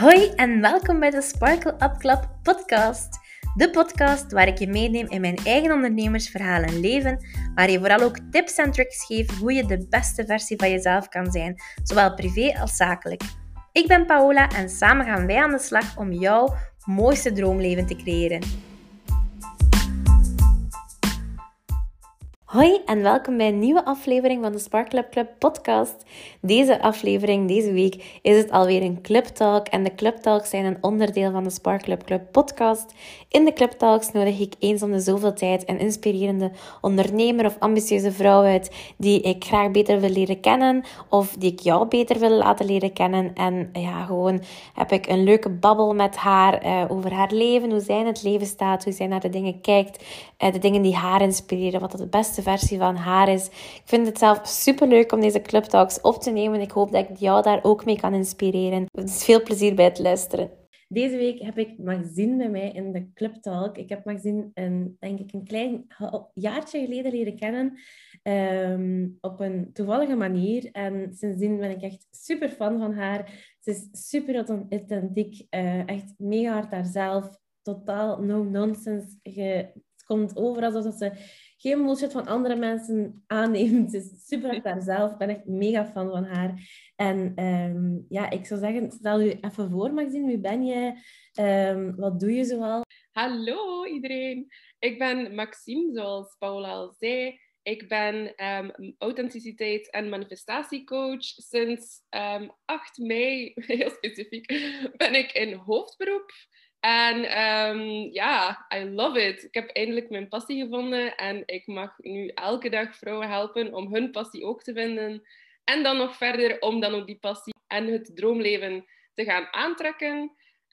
Hoi en welkom bij de Sparkle Up Club podcast. De podcast waar ik je meeneem in mijn eigen ondernemersverhaal en leven, waar je vooral ook tips en tricks geef hoe je de beste versie van jezelf kan zijn, zowel privé als zakelijk. Ik ben Paola en samen gaan wij aan de slag om jouw mooiste droomleven te creëren. Hoi en welkom bij een nieuwe aflevering van de Spark Club podcast. Deze aflevering, deze week, is het alweer een Club Talk. En de Club Talks zijn een onderdeel van de Spark Club podcast. In de Club Talks nodig ik eens om de zoveel tijd een inspirerende ondernemer of ambitieuze vrouw uit die ik graag beter wil leren kennen of die ik jou beter wil laten leren kennen. En ja, gewoon heb ik een leuke babbel met haar uh, over haar leven, hoe zij in het leven staat, hoe zij naar de dingen kijkt, de dingen die haar inspireren, wat het beste versie van haar is. Ik vind het zelf super leuk om deze Club Talks op te nemen. Ik hoop dat ik jou daar ook mee kan inspireren. Het is veel plezier bij het luisteren. Deze week heb ik Maxine bij mij in de Club Talk. Ik heb Maxine een, denk ik een klein jaartje geleden leren kennen. Um, op een toevallige manier. En sindsdien ben ik echt super fan van haar. Ze is super authentiek, uh, echt mega hard haarzelf. Totaal no nonsense. Je, komt over alsof ze geen bullshit van andere mensen aanneemt. Ze is super hard daar zelf. Ik ben echt mega fan van haar. En um, ja, ik zou zeggen, stel je even voor, Maxine. Wie ben je? Um, wat doe je zoal? Hallo iedereen. Ik ben Maxime, zoals Paula al zei. Ik ben um, authenticiteit- en manifestatiecoach. Sinds 8 mei, heel specifiek, ben ik in hoofdberoep. En um, ja, I love it. Ik heb eindelijk mijn passie gevonden en ik mag nu elke dag vrouwen helpen om hun passie ook te vinden. En dan nog verder om dan ook die passie en het droomleven te gaan aantrekken.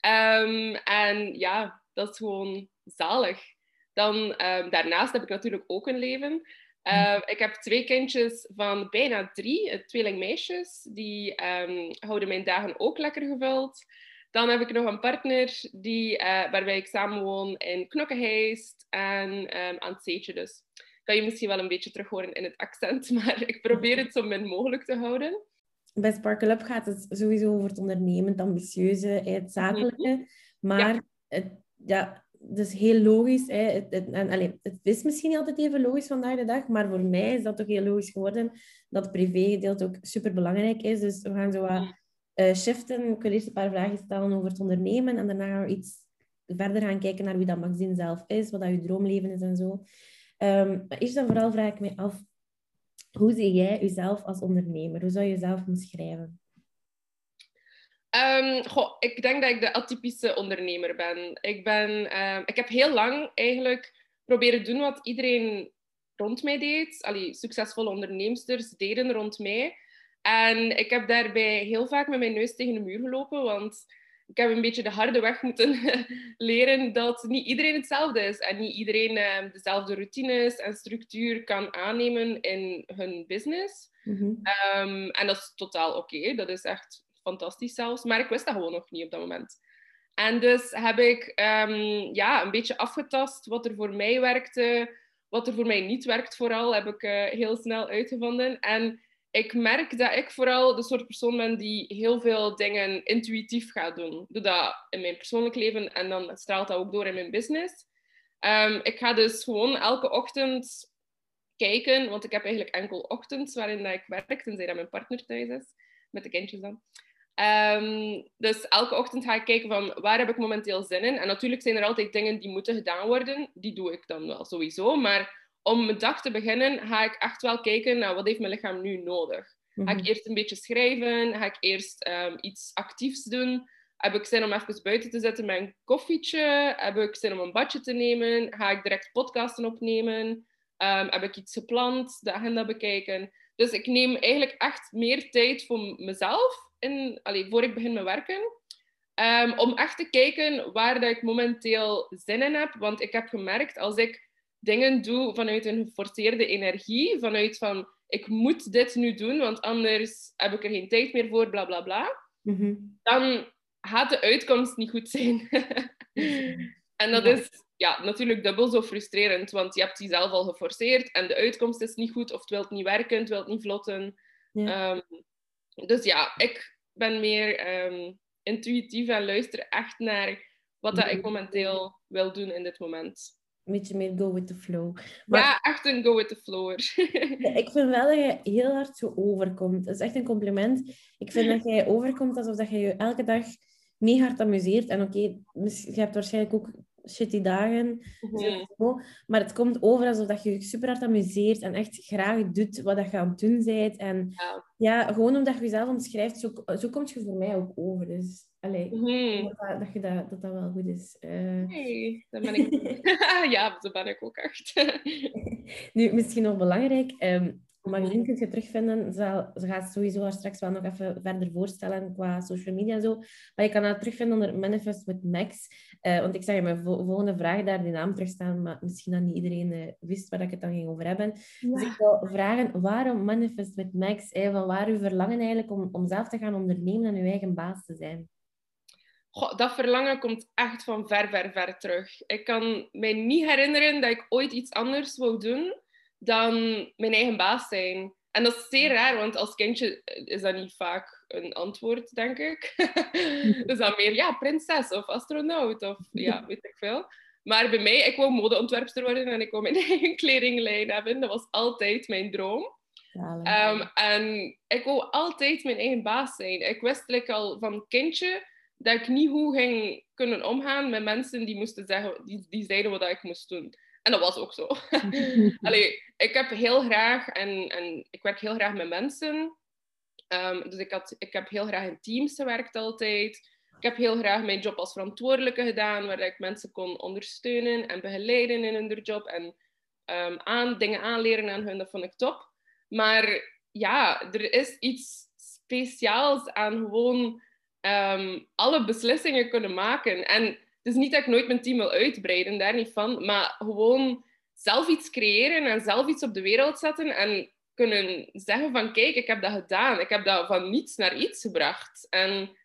Um, en ja, dat is gewoon zalig. Dan um, daarnaast heb ik natuurlijk ook een leven. Ik heb twee kindjes van bijna drie, tweelingmeisjes. Die houden mijn dagen ook lekker gevuld. Dan heb ik nog een partner die, uh, waarbij ik samenwoon in Knokkenheist en um, aan het zeetje dus. Kan je misschien wel een beetje terug horen in het accent, maar ik probeer het zo min mogelijk te houden. Bij Sparkle Up gaat het sowieso over het ondernemen, het ambitieuze, het zakelijke. Mhm. Maar ja. Het, ja, is heel logisch. Hè. Het, het, en, allez, het is misschien niet altijd even logisch vandaag de dag, maar voor mij is dat toch heel logisch geworden dat het privégedeelte ook super belangrijk is. Dus we gaan zo wat uh, shiften. Ik wil eerst een paar vragen stellen over het ondernemen en daarna iets verder gaan kijken naar wie dat Maxine zelf is, wat dat je droomleven is en zo. Um, maar eerst en vooral vraag ik me af, hoe zie jij jezelf als ondernemer? Hoe zou je jezelf omschrijven? Um, goh, ik denk dat ik de atypische ondernemer ben. Ik, ben um, ik heb heel lang eigenlijk proberen doen wat iedereen rond mij deed. Allee, succesvolle onderneemsters deden rond mij. En ik heb daarbij heel vaak met mijn neus tegen de muur gelopen, want ik heb een beetje de harde weg moeten leren dat niet iedereen hetzelfde is en niet iedereen uh, dezelfde routines en structuur kan aannemen in hun business. Mhm. Ehm, en dat is totaal oké, dat is echt fantastisch zelfs, maar ik wist dat gewoon nog niet op dat moment. En dus heb ik um, ja, een beetje afgetast wat er voor mij werkte, wat er voor mij niet werkt vooral, heb ik uh, heel snel uitgevonden. En ik merk dat ik vooral de soort persoon ben die heel veel dingen intuïtief gaat doen. Ik doe dat in mijn persoonlijk leven en dan straalt dat ook door in mijn business. Um, ik ga dus gewoon elke ochtend kijken, want ik heb eigenlijk enkel ochtends waarin dat ik werk, tenzij dat mijn partner thuis is, met de kindjes dan. Um, dus elke ochtend ga ik kijken van waar heb ik momenteel zin in. En natuurlijk zijn er altijd dingen die moeten gedaan worden. Die doe ik dan wel sowieso. Maar om mijn dag te beginnen ga ik echt wel kijken naar wat heeft mijn lichaam nu nodig. Ga ik mhm. eerst een beetje schrijven? Ga ik eerst um, iets actiefs doen? Heb ik zin om even buiten te zetten met een koffietje? Heb ik zin om een badje te nemen? Ga ik direct podcasten opnemen? Um, heb ik iets gepland? De agenda bekijken? Dus ik neem eigenlijk echt meer tijd voor mezelf in, allee, voor ik begin met werken. Um, om echt te kijken waar dat ik momenteel zin in heb. Want ik heb gemerkt, als ik dingen doe vanuit een geforceerde energie, vanuit van ik moet dit nu doen, want anders heb ik er geen tijd meer voor, bla bla bla, mhm. dan gaat de uitkomst niet goed zijn. en dat is ja, natuurlijk dubbel zo frustrerend, want je hebt die zelf al geforceerd en de uitkomst is niet goed of het wil niet werken, het wil niet vlotten. Ehm, dus ja, ik ben meer, ehm, intuïtief en luister echt naar wat dat ik momenteel wil doen in dit moment. Een beetje meer go with the flow. Ja, echt een go with the flow. ik vind wel dat je heel hard zo overkomt. Dat is echt een compliment. Ik vind dat jij overkomt alsof dat je je elke dag mee hard amuseert. En oké, je hebt waarschijnlijk ook shitty dagen. Mhm. Maar het komt over alsof dat je je super hard amuseert en echt graag doet wat dat je aan het doen bent. En ja, ja gewoon omdat je jezelf omschrijft, zo, zo komt je voor mij ook over. Dus allee, mm dat, dat, je dat, dat dat wel goed is. Uh... Dat ben ik. ja, dat ben ik ook echt. nu, misschien nog belangrijk. Um, Magazine kun je terugvinden. Ze, ze gaat sowieso haar straks wel nog even verder voorstellen qua social media en zo. Maar je kan haar terugvinden onder Manifest with Max. Uh, want ik zag in mijn volgende vraag daar die naam terugstaan, maar misschien dat niet iedereen uh, wist waar ik het dan ging over hebben. Dus ik wil vragen, waarom Manifest with Max? Eh, van waar uw verlangen eigenlijk om, om zelf te gaan ondernemen en uw eigen baas te zijn? Goh, dat verlangen komt echt van ver, ver, ver terug. Ik kan mij niet herinneren dat ik ooit iets anders wou doen dan mijn eigen baas zijn. En dat is zeer raar, want als kindje is dat niet vaak een antwoord, denk ik. dus dan meer, ja, prinses of astronaut of ja, weet ik veel. Maar bij mij, ik wou modeontwerpster worden en ik wou mijn eigen kledinglijn hebben. Dat was altijd mijn droom. Um, en ik wou altijd mijn eigen baas zijn. Ik wist like, al van kindje dat ik niet goed ging kunnen omgaan met mensen die moesten zeggen, die, die zeiden wat ik moest doen. En dat was ook zo. Allee, ik heb heel graag en, en ik werk heel graag met mensen. Um, dus ik, had, ik heb heel graag in teams gewerkt altijd. Ik heb heel graag mijn job als verantwoordelijke gedaan, waar ik mensen kon ondersteunen en begeleiden in hun job en um, aan, dingen aanleren aan hun. Dat vond ik top. Maar ja, er is iets speciaals aan gewoon um, alle beslissingen kunnen maken. En het is niet dat ik nooit mijn team wil uitbreiden, daar niet van. Maar gewoon zelf iets creëren en zelf iets op de wereld zetten. En kunnen zeggen van, kijk, ik heb dat gedaan. Ik heb dat van niets naar iets gebracht. En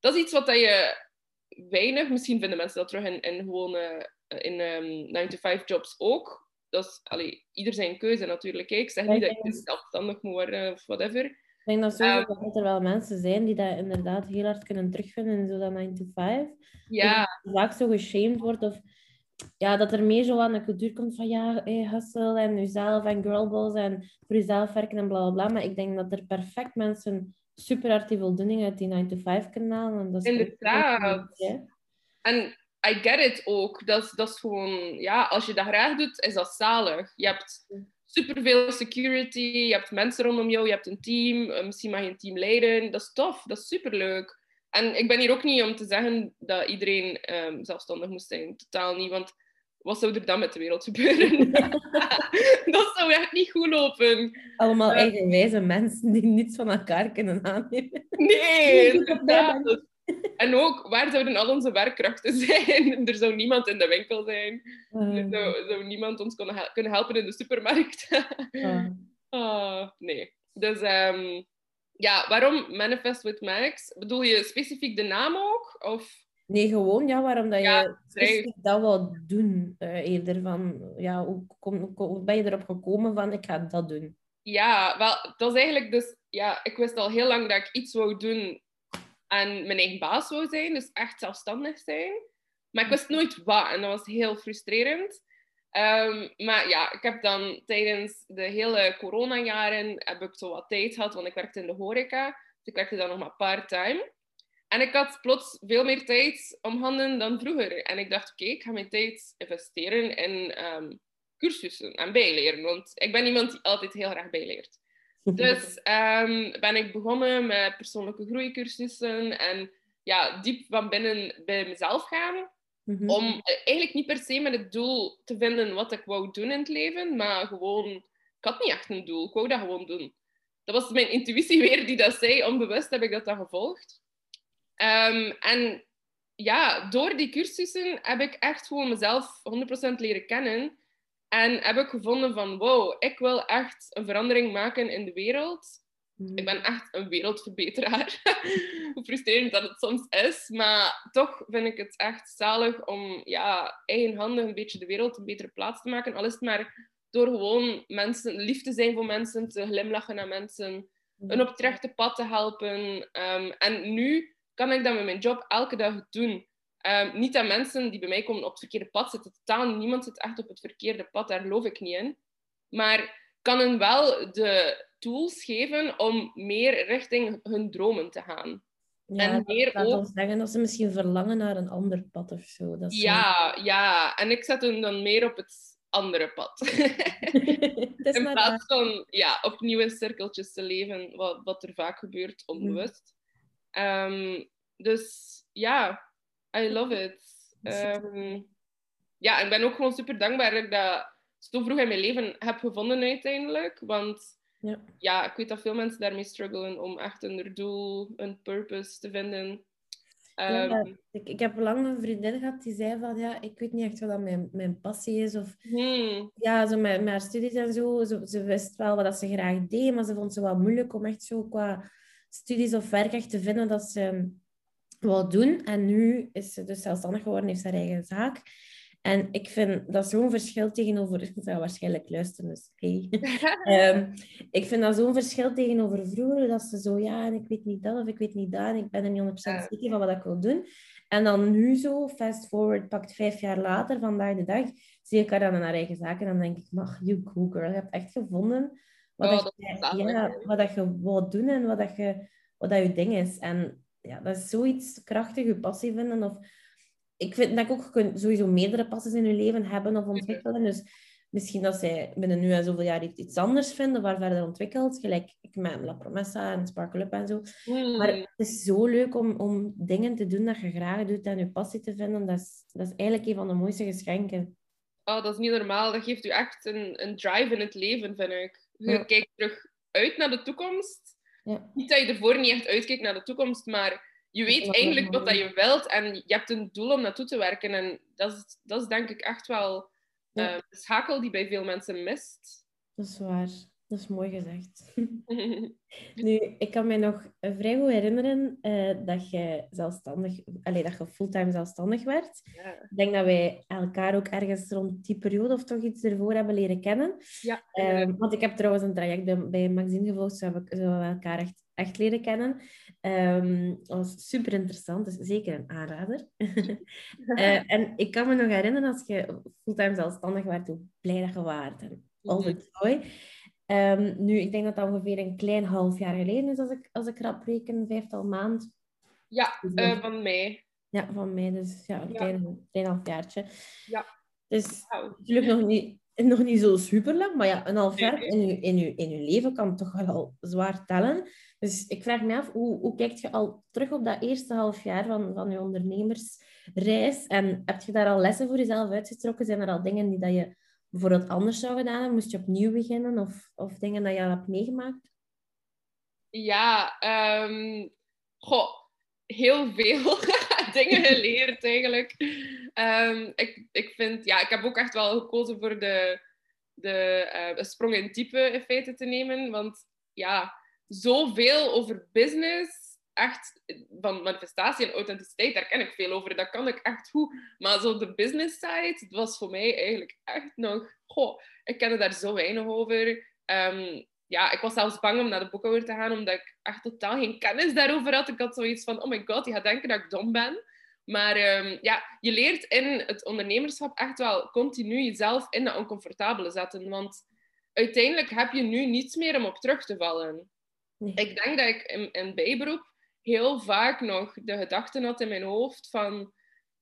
dat is iets wat dat je weinig... Misschien vinden mensen dat terug in, in gewone in, um, 9-to-5 jobs ook. Dat is allee, ieder zijn keuze natuurlijk. Ik zeg niet dat je zelfstandig moet worden of whatever. Ik denk dat, sowieso um, dat er wel mensen zijn die dat inderdaad heel hard kunnen terugvinden in zo'n 9-to-5. Ja. Dat vaak zo geshamed wordt of ja, dat er meer zo aan de cultuur komt van ja, hey, hustle en jezelf en girlballs en voor jezelf werken en bla bla bla. Maar ik denk dat er perfect mensen super hard die voldoening uit die 9-to-5 kunnen halen. En dat is Inderdaad. En I get it ook. Dat is, dat is gewoon, ja, als je dat graag doet, is dat zalig. Je hebt superveel security, je hebt mensen rondom jou, je hebt een team, eh, misschien mag je een team leiden. Dat is tof, dat is superleuk. En ik ben hier ook niet om te zeggen dat iedereen um, zelfstandig moest zijn. Totaal niet. Want wat zou er dan met de wereld gebeuren? dat zou echt niet goed lopen. Allemaal eigenwijze mensen die niets van elkaar kunnen aannemen. Nee, inderdaad. En ook, waar zouden al onze werkkrachten zijn? Er zou niemand in de winkel zijn. Er zou, zou niemand ons kunnen, helpen in de supermarkt. oh, nee. Dus um, ja, waarom Manifest with Max? Bedoel je specifiek de naam ook? Of... Nee, gewoon ja, waarom dat je specifiek dat wil doen. Uh, eerder van, ja, hoe, kom, hoe ben je erop gekomen van ik ga dat doen? Ja, wel, dat is eigenlijk dus... Ja, ik wist al heel lang dat ik iets wou doen en mijn eigen baas wou zijn. Dus echt zelfstandig zijn. Maar ik wist nooit wat en dat was heel frustrerend. Um, maar ja, ik heb dan tijdens de hele coronajaren heb ik zo wat tijd gehad, want ik werkte in de horeca. Dus ik werkte dan nog maar part-time. En ik had plots veel meer tijd om handen dan vroeger. En ik dacht, oké, ik ga mijn tijd investeren in um, cursussen en bijleren. Want ik ben iemand die altijd heel graag bijleert. Dus um, ben ik begonnen met persoonlijke groeicursussen en ja, diep van binnen bij mezelf gaan. Mhm. Om eh, eigenlijk niet per se met het doel te vinden wat ik wou doen in het leven, maar gewoon, ik had niet echt een doel, ik wou dat gewoon doen. Dat was mijn intuïtie weer die dat zei, onbewust heb ik dat dan gevolgd. Um, en ja, door die cursussen heb ik echt gewoon mezelf 100% leren kennen. En heb ik gevonden van, wow, ik wil echt een verandering maken in de wereld. Ik ben echt een wereldverbeteraar. Hoe frustrerend dat het soms is. Maar toch vind ik het echt zalig om ja, eigenhandig een beetje de wereld een betere plaats te maken. Al is het maar door gewoon mensen, lief te zijn voor mensen, te glimlachen naar mensen, een op het rechte pad te helpen. Ehm, en nu kan ik dat met mijn job elke dag doen. Ehm, niet dat mensen die bij mij komen op het verkeerde pad zitten. Totaal niemand zit echt op het verkeerde pad. Daar geloof ik niet in. Maar kan hen wel de tools geven om meer richting hun dromen te gaan. Ja, en meer dat ook... zeggen dat ze misschien verlangen naar een ander pad of zo. Dat ja, ja, en ik zet hen dan meer op het andere pad. In plaats van ja, opnieuw cirkeltjes te leven, wat, wat er vaak gebeurt onbewust. Ehm, dus ja, I love it. Um, ja, ik ben ook gewoon super dankbaar dat ik dat zo vroeg in mijn leven heb gevonden uiteindelijk. Want ja. ja, ik weet dat veel mensen daarmee struggelen om echt een doel, een purpose te vinden. Ehm, ik, ik heb lang een vriendin gehad die zei van ja, ik weet niet echt wat dat mijn, mijn passie is. Of hmm. ja, zo met, met haar studies en zo. Ze, ze wist wel wat dat ze graag deed, maar ze vond het wel moeilijk om echt zo qua studies of werk echt te vinden dat ze wil doen. En nu is ze dus zelfstandig geworden, heeft ze haar eigen zaak. En ik vind dat zo'n verschil tegenover... Ik zou waarschijnlijk luisteren, dus hey. um, ik vind dat zo'n verschil tegenover vroeger, dat ze zo, ja, en ik weet niet dat of ik weet niet dat, en ik ben er niet 100% zeker van wat ik wil doen. En dan nu zo, fast forward, pakt vijf jaar later, vandaag de dag, zie ik haar dan in haar eigen zaken en dan denk ik, mag, you go girl, je hebt echt gevonden wat, oh, dat, je, ja, wat dat je wilt doen en wat dat je, wat dat je ding is. En ja, dat is zoiets krachtig, je passie vinden of ik vind dat ik ook kunt sowieso meerdere passies in je leven hebben of ontwikkelen. Dus misschien dat zij binnen nu en zoveel jaar iets anders vinden, waar verder ontwikkelt. Gelijk ik met La Promessa en Sparkle Up en zo. Hmm. Maar het is zo leuk om, om dingen te doen dat je graag doet en je passie te vinden. Dat is, dat is eigenlijk een van de mooiste geschenken. Oh, dat is niet normaal. Dat geeft u echt een, een drive in het leven, vind ik. Je kijkt terug uit naar de toekomst. Ja. Niet dat je ervoor niet echt uitkijkt naar de toekomst, maar je weet eigenlijk wat dat je wilt en je hebt een doel om naartoe te werken. En dat is, dat is denk ik echt wel uh, de schakel die bij veel mensen mist. Dat is waar. Dat is mooi gezegd. nu, ik kan me nog vrij goed herinneren uh, dat je zelfstandig, allez, dat je fulltime zelfstandig werd. Ja. Ik denk dat wij elkaar ook ergens rond die periode of toch iets ervoor hebben leren kennen. Ja. Uh, want ik heb trouwens een traject bij, bij Magazine gevolgd, zo hebben we elkaar echt, echt leren kennen. Um, dat was super interessant, dus zeker een aanrader. uh, en ik kan me nog herinneren als je fulltime zelfstandig werd, hoe blij dat je waard. En al het joy. Um, nu, ik denk dat dat ongeveer een klein half jaar geleden is, als ik, als ik rap reken, vijftal maand. Ja, uh, van mei. Ja, van mei, dus ja, een Klein, klein halfjaartje. Ja. Dus natuurlijk nog niet, nog niet zo super lang, maar ja, een half jaar in je, in, je, in je leven kan toch wel al zwaar tellen. Dus ik vraag me af, hoe, hoe kijk je al terug op dat eerste half jaar van, van je ondernemersreis? En heb je daar al lessen voor jezelf uitgetrokken? Zijn er al dingen die dat je bijvoorbeeld anders zou gedaan hebben? Moest je opnieuw beginnen of, of dingen dat je al hebt meegemaakt? Ja, um, goh, heel veel dingen geleerd eigenlijk. Um, ik, ik vind, ja, ik heb ook echt wel gekozen voor de, de uh, sprong in type in feite te nemen. Want ja, zoveel over business echt van manifestatie en authenticiteit, daar ken ik veel over. Dat kan ik echt goed. Maar zo de business side, het was voor mij eigenlijk echt nog... Goh, ik kende daar zo weinig over. Um, ja, ik was zelfs bang om naar de boekhouder te gaan, omdat ik echt totaal geen kennis daarover had. Ik had zoiets van, oh my god, die gaat denken dat ik dom ben. Maar um, ja, je leert in het ondernemerschap echt wel continu jezelf in dat oncomfortabele zetten. Want uiteindelijk heb je nu niets meer om op terug te vallen. Ik denk dat ik in, in bijberoep heel vaak nog de gedachten had in mijn hoofd van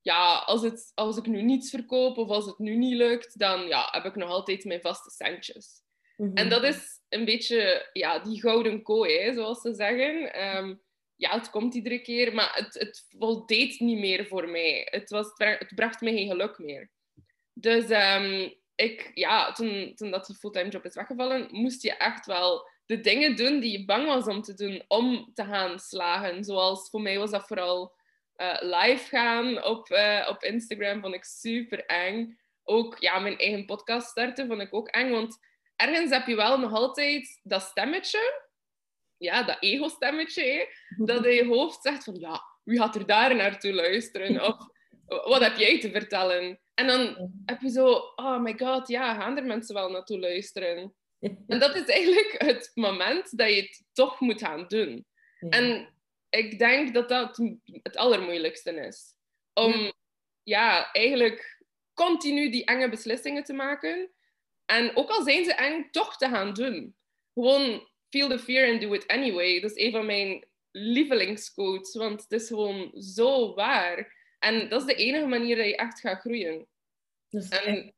ja, als, het, als ik nu niets verkoop of als het nu niet lukt, dan ja, heb ik nog altijd mijn vaste centjes. Mhm. En dat is een beetje ja, die gouden kooi, hè, zoals ze zeggen. Ehm, ja, het komt iedere keer, maar het, het voldeed niet meer voor mij. Het, was, het bracht me geen geluk meer. Dus um, ik, ja, toen, toen dat die fulltime job is weggevallen, moest je echt wel de dingen doen die je bang was om te doen, om te gaan slagen. Zoals voor mij was dat vooral uh, live gaan op, uh, op Instagram, vond ik super eng. Ook ja, mijn eigen podcast starten vond ik ook eng, want ergens heb je wel nog altijd dat stemmetje, ja, dat ego-stemmetje, dat in je hoofd zegt van ja, wie gaat er daar naartoe luisteren? Of wat heb jij te vertellen? En dan heb je zo, oh my god, ja, gaan er mensen wel naartoe luisteren? En dat is eigenlijk het moment dat je het toch moet gaan doen. En ik denk dat dat het allermoeilijkste is. Om ja, eigenlijk continu die enge beslissingen te maken. En ook al zijn ze eng, toch te gaan doen. Gewoon feel the fear and do it anyway. Dat is een van mijn lievelingsquotes, want het is gewoon zo waar. En dat is de enige manier dat je echt gaat groeien. Dat is en,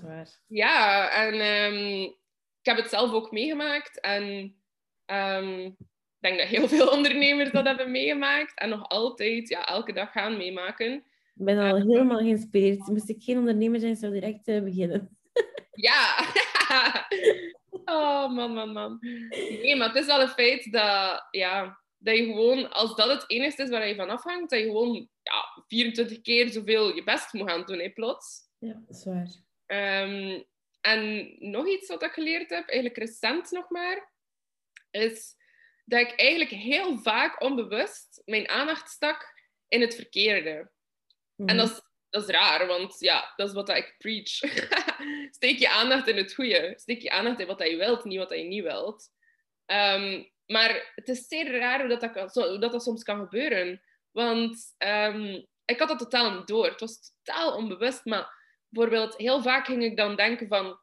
100% waar. Ja, en um, ik heb het zelf ook meegemaakt. En um, ik denk dat heel veel ondernemers dat hebben meegemaakt. En nog altijd ja, elke dag gaan meemaken. Ik ben al helemaal geïnspireerd. Moest ik geen ondernemer zijn, zou direct uh, beginnen. Ja! oh, man, man, man. Nee, maar het is wel een feit dat, ja, dat je gewoon, als dat het enige is waar je van afhangt, dat je gewoon ja, 24 keer zoveel je best moet gaan doen, hè, plots. Ja, dat is waar. Um, en nog iets wat ik geleerd heb, eigenlijk recent nog maar, is dat ik eigenlijk heel vaak onbewust mijn aandacht stak in het verkeerde. En mhm. dat is, dat is raar, want ja, dat is wat ik preach. Steek je aandacht in het goede. Steek je aandacht in wat je wilt, niet wat je niet wilt. Um, maar het is zeer raar hoe dat, dat, hoe dat, dat soms kan gebeuren. Want um, ik had dat totaal niet door. Het was totaal onbewust. Maar bijvoorbeeld, heel vaak ging ik dan denken van...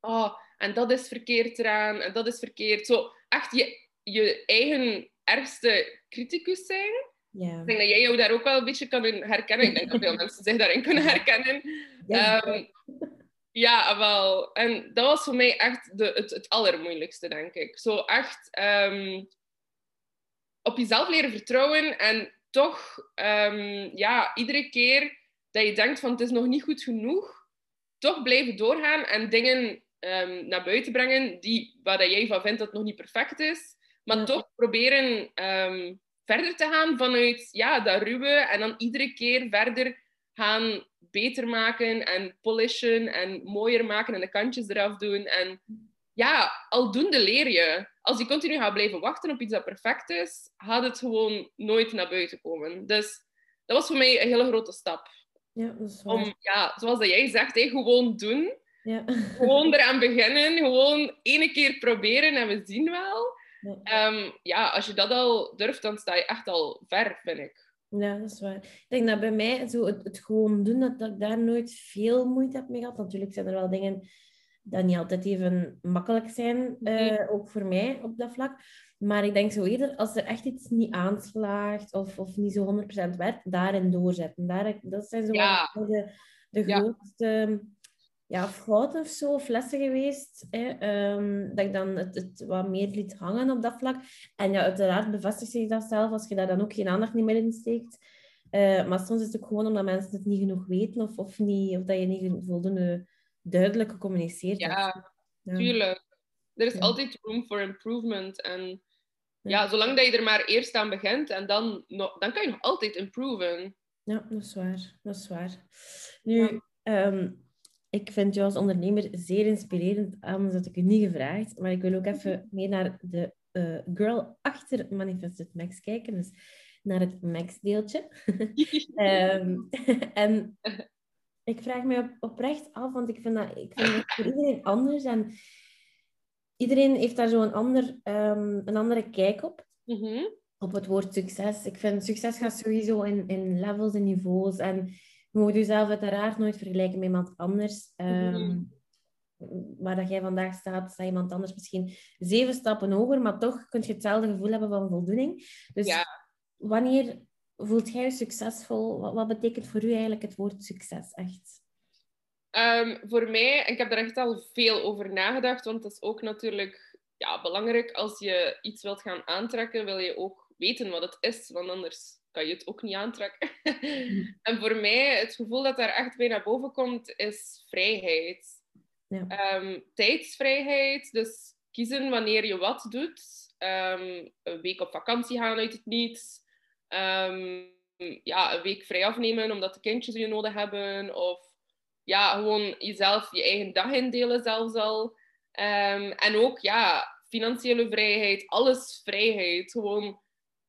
Oh, en dat is verkeerd eraan, en dat is verkeerd. Zo, echt je, je eigen ergste criticus zijn. Ik denk dat jij jou daar ook wel een beetje kan herkennen. Ik denk dat veel mensen zich daarin kunnen herkennen. Ja, um, ja wel. En dat was voor mij echt de, het, het allermoeilijkste, denk ik. Zo echt um, op jezelf leren vertrouwen en toch um, ja, iedere keer dat je denkt van het is nog niet goed genoeg, toch blijven doorgaan en dingen um, naar buiten brengen die, waar jij van vindt dat het nog niet perfect is. Maar toch proberen um, verder te gaan vanuit ja, dat ruwe en dan iedere keer verder gaan beter maken en polishen en mooier maken en de kantjes eraf doen. En ja, aldoende leer je. Als je continu gaat blijven wachten op iets dat perfect is, gaat het gewoon nooit naar buiten komen. Dus dat was voor mij een hele grote stap. Ja, dat is waar. Om, ja, zoals dat jij zegt, gewoon doen. Ja. Gewoon eraan beginnen. Gewoon ene keer proberen en we zien wel. Ja. Ehm, ja, als je dat al durft, dan sta je echt al ver, vind ik. Ja, dat is waar. Ik denk dat bij mij zo het, het gewoon doen, dat, dat ik daar nooit veel moeite heb mee gehad. Natuurlijk zijn er wel dingen dat niet altijd even makkelijk zijn, uh, ook voor mij op dat vlak. Maar ik denk zo eerder, als er echt iets niet aanslaagt of, of niet zo 100% werkt, daarin doorzetten. Daar, dat zijn zo de, de grootste ja, fouten of zo, of lessen geweest. Hè, um, dat ik dan het, het, wat meer liet hangen op dat vlak. En ja, uiteraard bevestigt zich dat zelf als je daar dan ook geen aandacht meer in steekt. Uh, maar soms is het ook gewoon omdat mensen het niet genoeg weten of, of, niet, of dat je niet voldoende duidelijk gecommuniceerd ja, hebt. Ja, tuurlijk. Er is altijd room for improvement. En ja, zolang dat je er maar eerst aan begint, en dan, dan kan je nog altijd improven. Ja, dat is waar. Dat is waar. Nu, um, ik vind jou als ondernemer zeer inspirerend, anders had ik u niet gevraagd. Maar ik wil ook even mee naar de uh, girl achter Manifested Max kijken. Dus naar het Max-deeltje. um, en ik vraag me op, oprecht af, want ik vind dat, ik vind dat voor iedereen anders. En iedereen heeft daar zo'n ander, um, een andere kijk op. Mm -hmm. Op het woord succes. Ik vind succes gaat sowieso in, in levels en niveaus. En je moet jezelf uiteraard nooit vergelijken met iemand anders. Um, Waar dat jij vandaag staat, staat iemand anders misschien zeven stappen hoger, maar toch kun je hetzelfde gevoel hebben van voldoening. Dus ja. wanneer voelt jij je succesvol? Wat, wat, betekent voor u eigenlijk het woord succes echt? Um, voor mij, ik heb daar echt al veel over nagedacht, want dat is ook natuurlijk ja, belangrijk. Als je iets wilt gaan aantrekken, wil je ook weten wat het is, want anders kan je het ook niet aantrekken. En voor mij, het gevoel dat daar echt bij naar boven komt, is vrijheid. Ja. Ehm, tijdsvrijheid, dus kiezen wanneer je wat doet. Um, een week op vakantie gaan uit het niets. Um, ja, een week vrij afnemen omdat de kindjes je nodig hebben. Of ja, gewoon jezelf je eigen dag indelen zelfs al. en ook ja, financiële vrijheid, alles vrijheid. Gewoon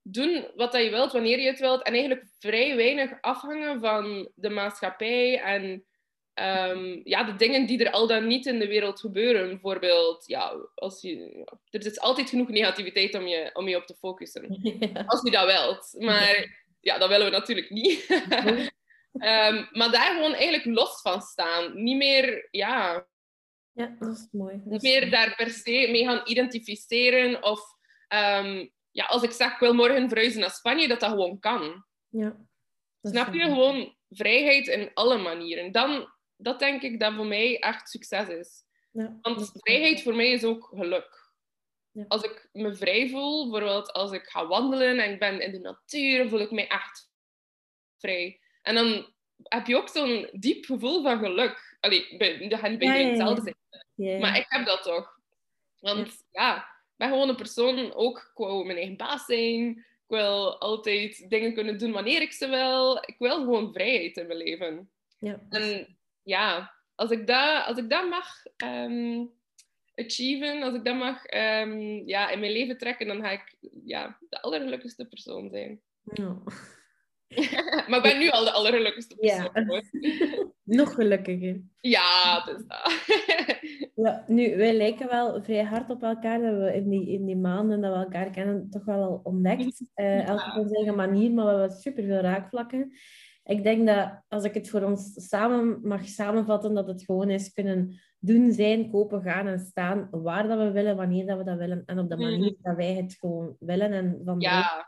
doen wat je wilt, wanneer je het wilt. En eigenlijk vrij weinig afhangen van de maatschappij en ehm, ja, de dingen die er al dan niet in de wereld gebeuren. Bijvoorbeeld, ja, als je, er is altijd genoeg negativiteit om je, om je op te focussen. Als je dat wilt. Maar ja, dat willen we natuurlijk niet. um, maar daar gewoon eigenlijk los van staan. Niet meer, ja... Ja, dat is mooi. niet meer daar per se mee gaan identificeren. Of um, ja, als ik zeg, ik wil morgen verhuizen naar Spanje, dat dat gewoon kan. Ja. Snap je? Gewoon vrijheid in alle manieren. Dan, dat denk ik dat voor mij echt succes is. Ja, Want vrijheid voor mij is ook geluk. Ja. Als ik me vrij voel, bijvoorbeeld als ik ga wandelen en ik ben in de natuur, voel ik mij echt vrij. En dan heb je ook zo'n diep gevoel van geluk. Allee, bij, dat gaat bij Ja, hetzelfde zijn. Maar ik heb dat toch. Want ja, ik ben gewoon een persoon, ook, ik wil mijn eigen baas zijn. Ik wil altijd dingen kunnen doen wanneer ik ze wil. Ik wil gewoon vrijheid in mijn leven. Ja. En ja, als ik dat, als ik dat mag ehm, achieven, als ik dat mag ehm, ja, in mijn leven trekken, dan ga ik ja, de allergelukkigste persoon zijn. Ja. maar ik ben nu al de allergelukkigste Ja. persoon. hoor. Nog gelukkiger. Ja, is dat. Ja, nu, wij lijken wel vrij hard op elkaar dat we in die, in die maanden dat we elkaar kennen toch wel al ontdekt. Eh elk op onze eigen manier, maar we hebben superveel raakvlakken. Ik denk dat als ik het voor ons samen mag samenvatten, dat het gewoon is kunnen doen, zijn, kopen, gaan en staan waar dat we willen, wanneer dat we dat willen en op de Mhm. manier dat wij het gewoon willen en van ja,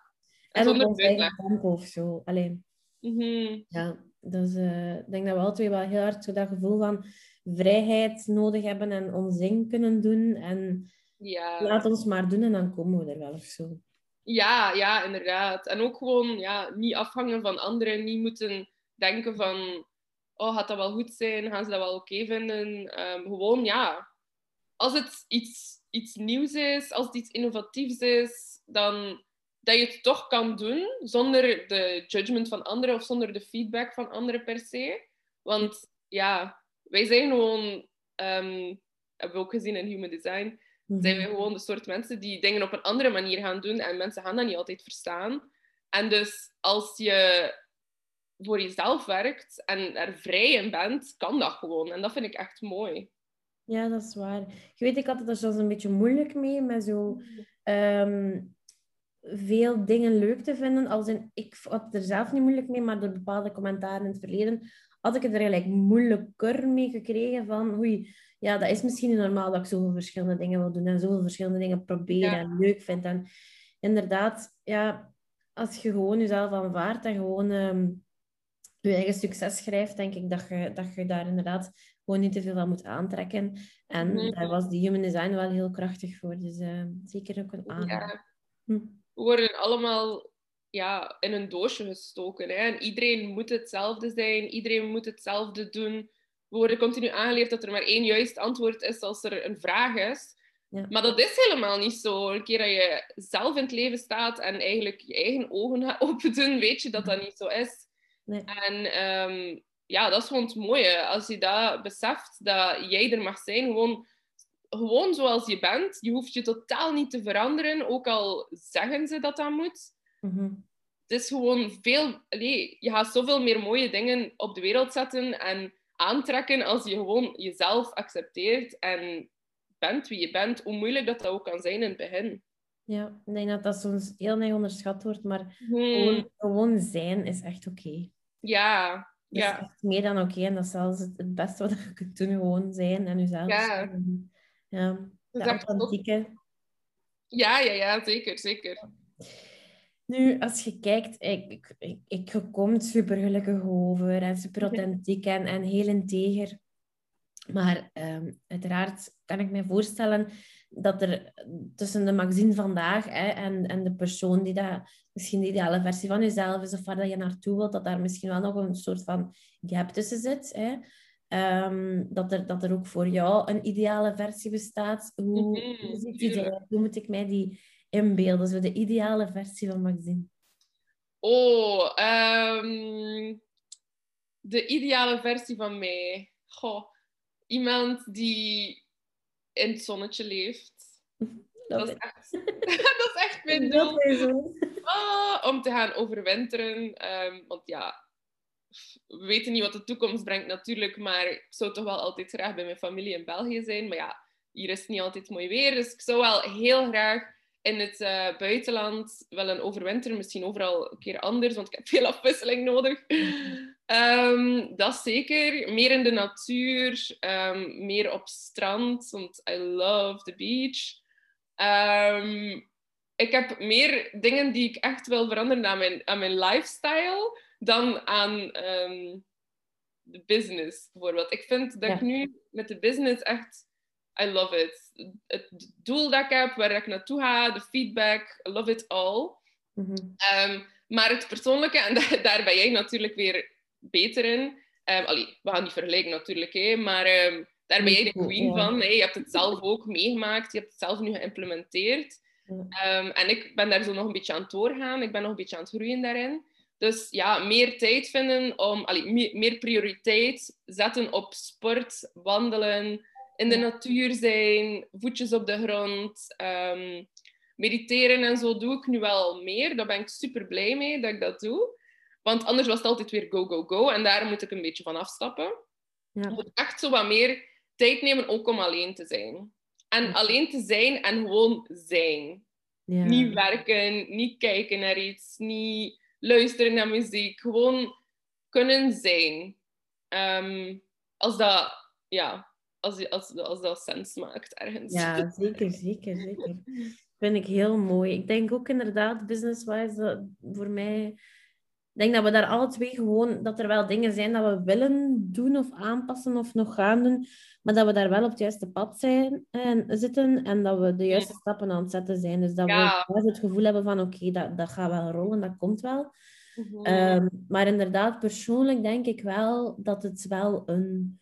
en op ons eigen tempo of zo. Alleen. Mhm. Ja, dus eh, ik denk dat we alle twee wel heel hard zo dat gevoel van vrijheid nodig hebben en ons ding kunnen doen. En Ja. laat ons maar doen en dan komen we er wel of zo. Ja, ja, inderdaad. En ook gewoon ja, niet afhangen van anderen, niet moeten denken van, oh, gaat dat wel goed zijn? Gaan ze dat wel oké vinden? Ehm, gewoon, ja, als het iets, iets nieuws is, als het iets innovatiefs is, dan dat je het toch kan doen zonder de judgment van anderen of zonder de feedback van anderen per se. Want ja, wij zijn gewoon, ehm, hebben we ook gezien in Human Design, zijn we gewoon de soort mensen die dingen op een andere manier gaan doen en mensen gaan dat niet altijd verstaan. En dus als je voor jezelf werkt en er vrij in bent, kan dat gewoon. En dat vind ik echt mooi. Ja, dat is waar. Je weet, ik had het er soms een beetje moeilijk mee met zo ehm, veel dingen leuk te vinden. Als in, ik had het er zelf niet moeilijk mee, maar door bepaalde commentaren in het verleden had ik het er eigenlijk moeilijker mee gekregen van oei, ja, dat is misschien niet normaal dat ik zoveel verschillende dingen wil doen en zoveel verschillende dingen proberen Ja. en leuk vind. En inderdaad, ja, als je gewoon jezelf aanvaardt en gewoon ehm, je eigen succes schrijft, denk ik dat je, dat je daar inderdaad gewoon niet te veel van moet aantrekken. En daar was die human design wel heel krachtig voor. Dus eh, zeker ook een aanrader. Ja. Hm. We worden allemaal ja, in een doosje gestoken. Hè? En iedereen moet hetzelfde zijn, iedereen moet hetzelfde doen. We worden continu aangeleerd dat er maar één juist antwoord is als er een vraag is. Ja. Maar dat is helemaal niet zo. Een keer dat je zelf in het leven staat en eigenlijk je eigen ogen gaat open doen, weet je dat dat niet zo is. Nee. En ehm, ja, dat is gewoon het mooie. Als je dat beseft, dat jij er mag zijn, gewoon, gewoon zoals je bent. Je hoeft je totaal niet te veranderen, ook al zeggen ze dat dat moet. Mhm. Het is gewoon veel... allee, je gaat zoveel meer mooie dingen op de wereld zetten en aantrekken als je gewoon jezelf accepteert en bent wie je bent, hoe moeilijk dat, dat ook kan zijn in het begin. Ja, ik denk dat dat soms heel erg onderschat wordt, maar Hmm, gewoon, gewoon zijn is echt oké. Ja, Dat ja. is echt meer dan oké en dat is zelfs het, het beste wat je kunt doen, gewoon zijn en jezelf Ja. zijn. Ja, Dat de authentieke. ja, ja, ja, zeker, zeker. Nu, als je kijkt, ik, ik, ik, komt super gelukkig over en super authentiek en, en heel integer. Maar ehm, uiteraard kan ik me voorstellen dat er tussen de magazine vandaag hè, en, en de persoon die dat misschien de ideale versie van jezelf is of waar dat je naartoe wilt, dat daar misschien wel nog een soort van gap tussen zit. Hè. Ehm, dat, er, dat er ook voor jou een ideale versie bestaat. Hoe, Mhm, hoe ziet die eruit? Hoe moet ik mij die inbeelden? Zo de ideale versie van Maxine. Oh, ehm, de ideale versie van mij. Goh, iemand die in het zonnetje leeft. Dat is echt, dat is echt mijn doel. Ah, om te gaan overwinteren. Ehm, want ja, we weten niet wat de toekomst brengt natuurlijk, maar ik zou toch wel altijd graag bij mijn familie in België zijn. Maar ja, hier is het niet altijd mooi weer, dus ik zou wel heel graag in het uh, buitenland willen overwinteren. Misschien overal een keer anders, want ik heb veel afwisseling nodig. Um, dat zeker. Meer in de natuur, um, meer op strand, want I love the beach. Um, ik heb meer dingen die ik echt wil veranderen aan mijn, aan mijn lifestyle dan aan de business, bijvoorbeeld. Ik vind dat ik nu met de business echt... I love it. Het doel dat ik heb, waar ik naartoe ga, de feedback, I love it all. Mm -hmm. maar het persoonlijke, en daar ben jij natuurlijk weer beter in. Um, allee, we gaan niet vergelijken natuurlijk, hè, maar daar ben jij de queen van. Hè. Je hebt het zelf ook meegemaakt, je hebt het zelf nu geïmplementeerd. Um, en ik ben daar zo nog een beetje aan het doorgaan. Ik ben nog een beetje aan het groeien daarin. Dus ja, meer tijd vinden om... Allee, meer, meer prioriteit zetten op sport, wandelen, in de natuur zijn, voetjes op de grond, mediteren en zo doe ik nu wel meer. Daar ben ik super blij mee dat ik dat doe. Want anders was het altijd weer go, go, go. En daar moet ik een beetje van afstappen. Ja. Ik moet echt zo wat meer tijd nemen ook om alleen te zijn. En alleen te zijn en gewoon zijn. Ja. Niet werken, niet kijken naar iets, niet luisteren naar muziek. Gewoon kunnen zijn. Um, als dat, ja, als, als, als dat sens maakt ergens. Ja, zeker, zeker, zeker. Vind ik heel mooi. Ik denk ook inderdaad, business-wise, dat voor mij ik denk dat we daar alle twee gewoon, dat er wel dingen zijn dat we willen doen of aanpassen of nog gaan doen, maar dat we daar wel op het juiste pad zijn, en, zitten en dat we de juiste stappen aan het zetten zijn. Dus dat we het gevoel hebben van oké, dat, dat gaat wel rollen, dat komt wel. Mhm. Ehm, maar inderdaad, persoonlijk denk ik wel dat het wel een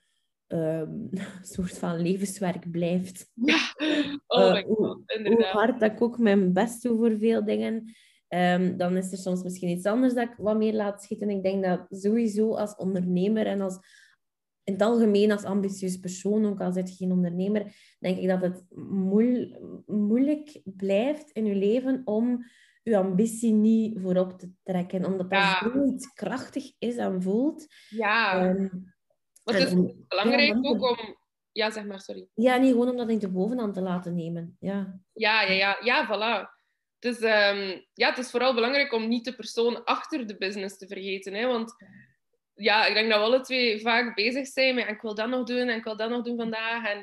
um, soort van levenswerk blijft. Ja, oh uh, hoe, hoe, hard dat ik ook mijn best doe voor veel dingen. Ehm, dan is er soms misschien iets anders dat ik wat meer laat schieten. Ik denk dat sowieso als ondernemer en als, in het algemeen als ambitieus persoon, ook al zit je geen ondernemer, denk ik dat het moeilijk blijft in je leven om je ambitie niet voorop te trekken. Omdat dat ja. zoiets krachtig is en voelt. Ja. Um, het is belangrijk ook om... Ja, zeg maar, sorry. Ja, niet gewoon om dat in de bovenhand te laten nemen. Ja, ja, ja. Ja, ja voilà. Dus ja, het is vooral belangrijk om niet de persoon achter de business te vergeten. Hè? Want ja, ik denk dat we alle twee vaak bezig zijn met ik wil dat nog doen en ik wil dat nog doen vandaag. En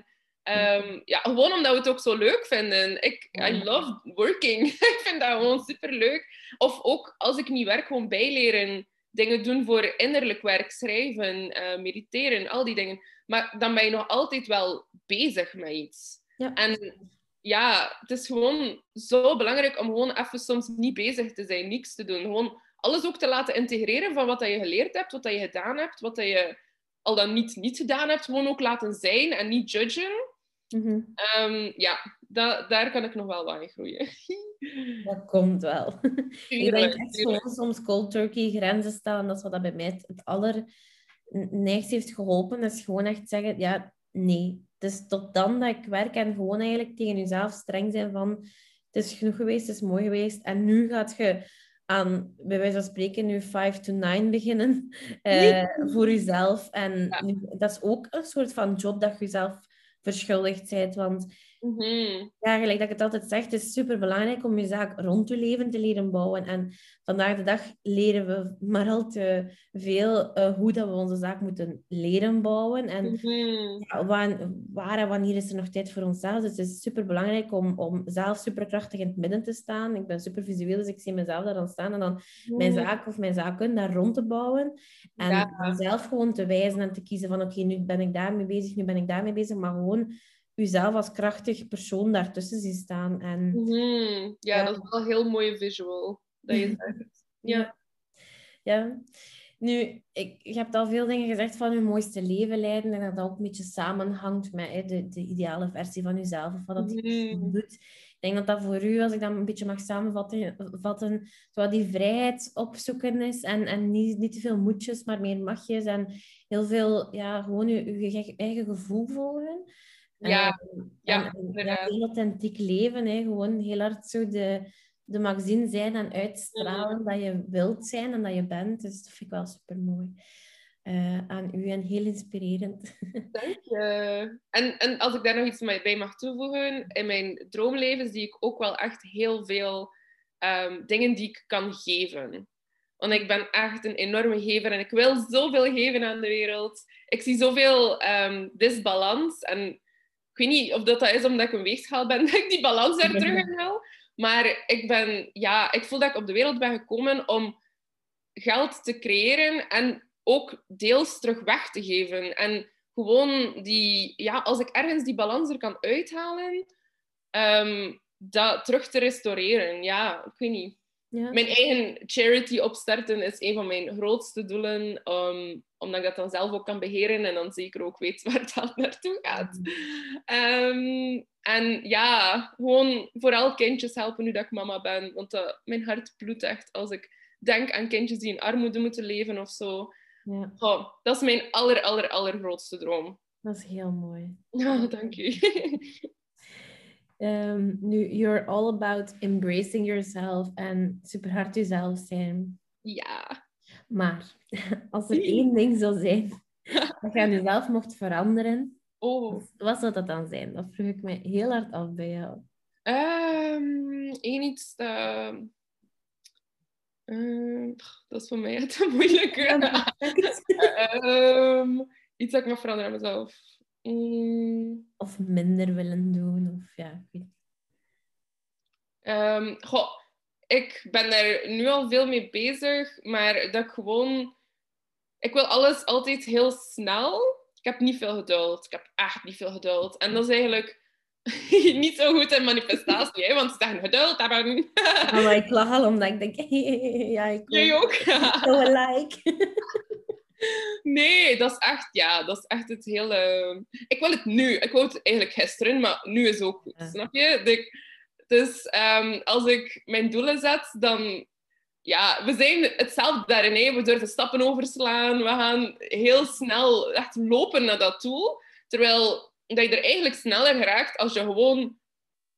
um, ja, gewoon omdat we het ook zo leuk vinden. Ik, I love working. ik vind dat gewoon super leuk. Of ook als ik niet werk, gewoon bijleren. Dingen doen voor innerlijk werk, schrijven, uh, mediteren, al die dingen. Maar dan ben je nog altijd wel bezig met iets. Ja. En ja, het is gewoon zo belangrijk om gewoon even soms niet bezig te zijn, niks te doen. Gewoon alles ook te laten integreren van wat dat je geleerd hebt, wat dat je gedaan hebt, wat dat je al dan niet niet gedaan hebt. Gewoon ook laten zijn en niet judgen. Mhm. Ehm, ja, da daar kan ik nog wel wat in groeien. Dat komt wel. ik denk echt gewoon soms cold turkey grenzen stellen. Dat is wat dat bij mij het allerneigst heeft geholpen. Dat is gewoon echt zeggen, ja, nee, dus tot dan dat ik werk en gewoon eigenlijk tegen jezelf streng zijn van het is genoeg geweest, het is mooi geweest. En nu gaat je aan, bij wijze van spreken, nu 5 to 9 beginnen uh, voor jezelf. En dat is ook een soort van job dat je jezelf verschuldigd bent. Want Mhm. Ja, gelijk dat ik het altijd zeg, het is super belangrijk om je zaak rond je leven te leren bouwen. En vandaag de dag leren we maar al te veel uh, hoe dat we onze zaak moeten leren bouwen. En mm ja, waar, waar, en wanneer is er nog tijd voor onszelf? Dus het is super belangrijk om, om zelf superkrachtig in het midden te staan. Ik ben super visueel, dus ik zie mezelf daar dan staan. En dan mijn mhm. zaak of mijn zaken daar rond te bouwen. En ja. zelf gewoon te wijzen en te kiezen van oké, nu ben ik daarmee bezig, nu ben ik daarmee bezig. Maar gewoon jezelf als krachtig persoon daartussen zien staan. En, mhm. ja, dat is wel een heel mooie visual dat je zegt. ja. ja. Nu, ik, je hebt al veel dingen gezegd van je mooiste leven leiden en dat dat ook een beetje samenhangt met hè, de, de ideale versie van jezelf of wat dat je mm. doet. Ik denk dat dat voor u, als ik dat een beetje mag samenvatten, vatten, zo die vrijheid opzoeken is en, en niet, niet te veel moedjes, maar meer magjes en heel veel, ja, gewoon je, je eigen gevoel volgen. Ja, ja, en, ja heel authentiek leven. Hè. Gewoon heel hard zo de, de magazine zijn en uitstralen dat je wilt zijn en dat je bent. Dus dat vind ik wel super mooi. Uh, aan u en heel inspirerend. Dank je. En, en als ik daar nog iets bij mag toevoegen, in mijn droomleven zie ik ook wel echt heel veel um, dingen die ik kan geven. Want ik ben echt een enorme gever en ik wil zoveel geven aan de wereld. Ik zie zoveel um, disbalans. En ik weet niet of dat, is omdat ik een weegschaal ben, dat ik die balans er terug wil. Maar ik, ben, ja, ik voel dat ik op de wereld ben gekomen om geld te creëren en ook deels terug weg te geven. En gewoon die, ja, als ik ergens die balans er kan uithalen, um, dat terug te restaureren. Ja, ik weet niet. Ja. Mijn eigen charity opstarten is een van mijn grootste doelen, um, omdat ik dat dan zelf ook kan beheren en dan zeker ook weet waar het naartoe gaat. Um, en ja, gewoon vooral kindjes helpen nu dat ik mama ben, want uh, mijn hart bloedt echt als ik denk aan kindjes die in armoede moeten leven of zo. Ja. Oh, dat is mijn aller, aller, allergrootste droom. Dat is heel mooi. Ja, dank u. Um, nu, you're all about embracing yourself en super hard jezelf zijn. Ja. Maar als er één ding zou zijn dat je aan jezelf mocht veranderen, oh. wat zou dat dan zijn? Dat vroeg ik me heel hard af bij jou. Um, één iets... Uh, uh, dat is voor mij het moeilijke. um, iets dat ik mag veranderen aan mezelf. Mm. Of minder willen doen? Of ja, ik weet um, goh, ik ben er nu al veel mee bezig, maar dat ik gewoon... Ik wil alles altijd heel snel. Ik heb niet veel geduld. Ik heb echt niet veel geduld. En dat is eigenlijk niet zo goed in manifestatie, hè? want ze zeggen geduld hebben. maar ik lach al omdat ik denk, ja, ik Jij ook? Zo like. Nee, dat is echt, ja, dat is echt het hele... Ik wil het nu. Ik wou het eigenlijk gisteren, maar nu is ook goed. Snap je? dus um, als ik mijn doelen zet, dan... Ja, we zijn hetzelfde daarin. Hè. We durven stappen overslaan. We gaan heel snel echt lopen naar dat doel. Terwijl dat je er eigenlijk sneller geraakt als je gewoon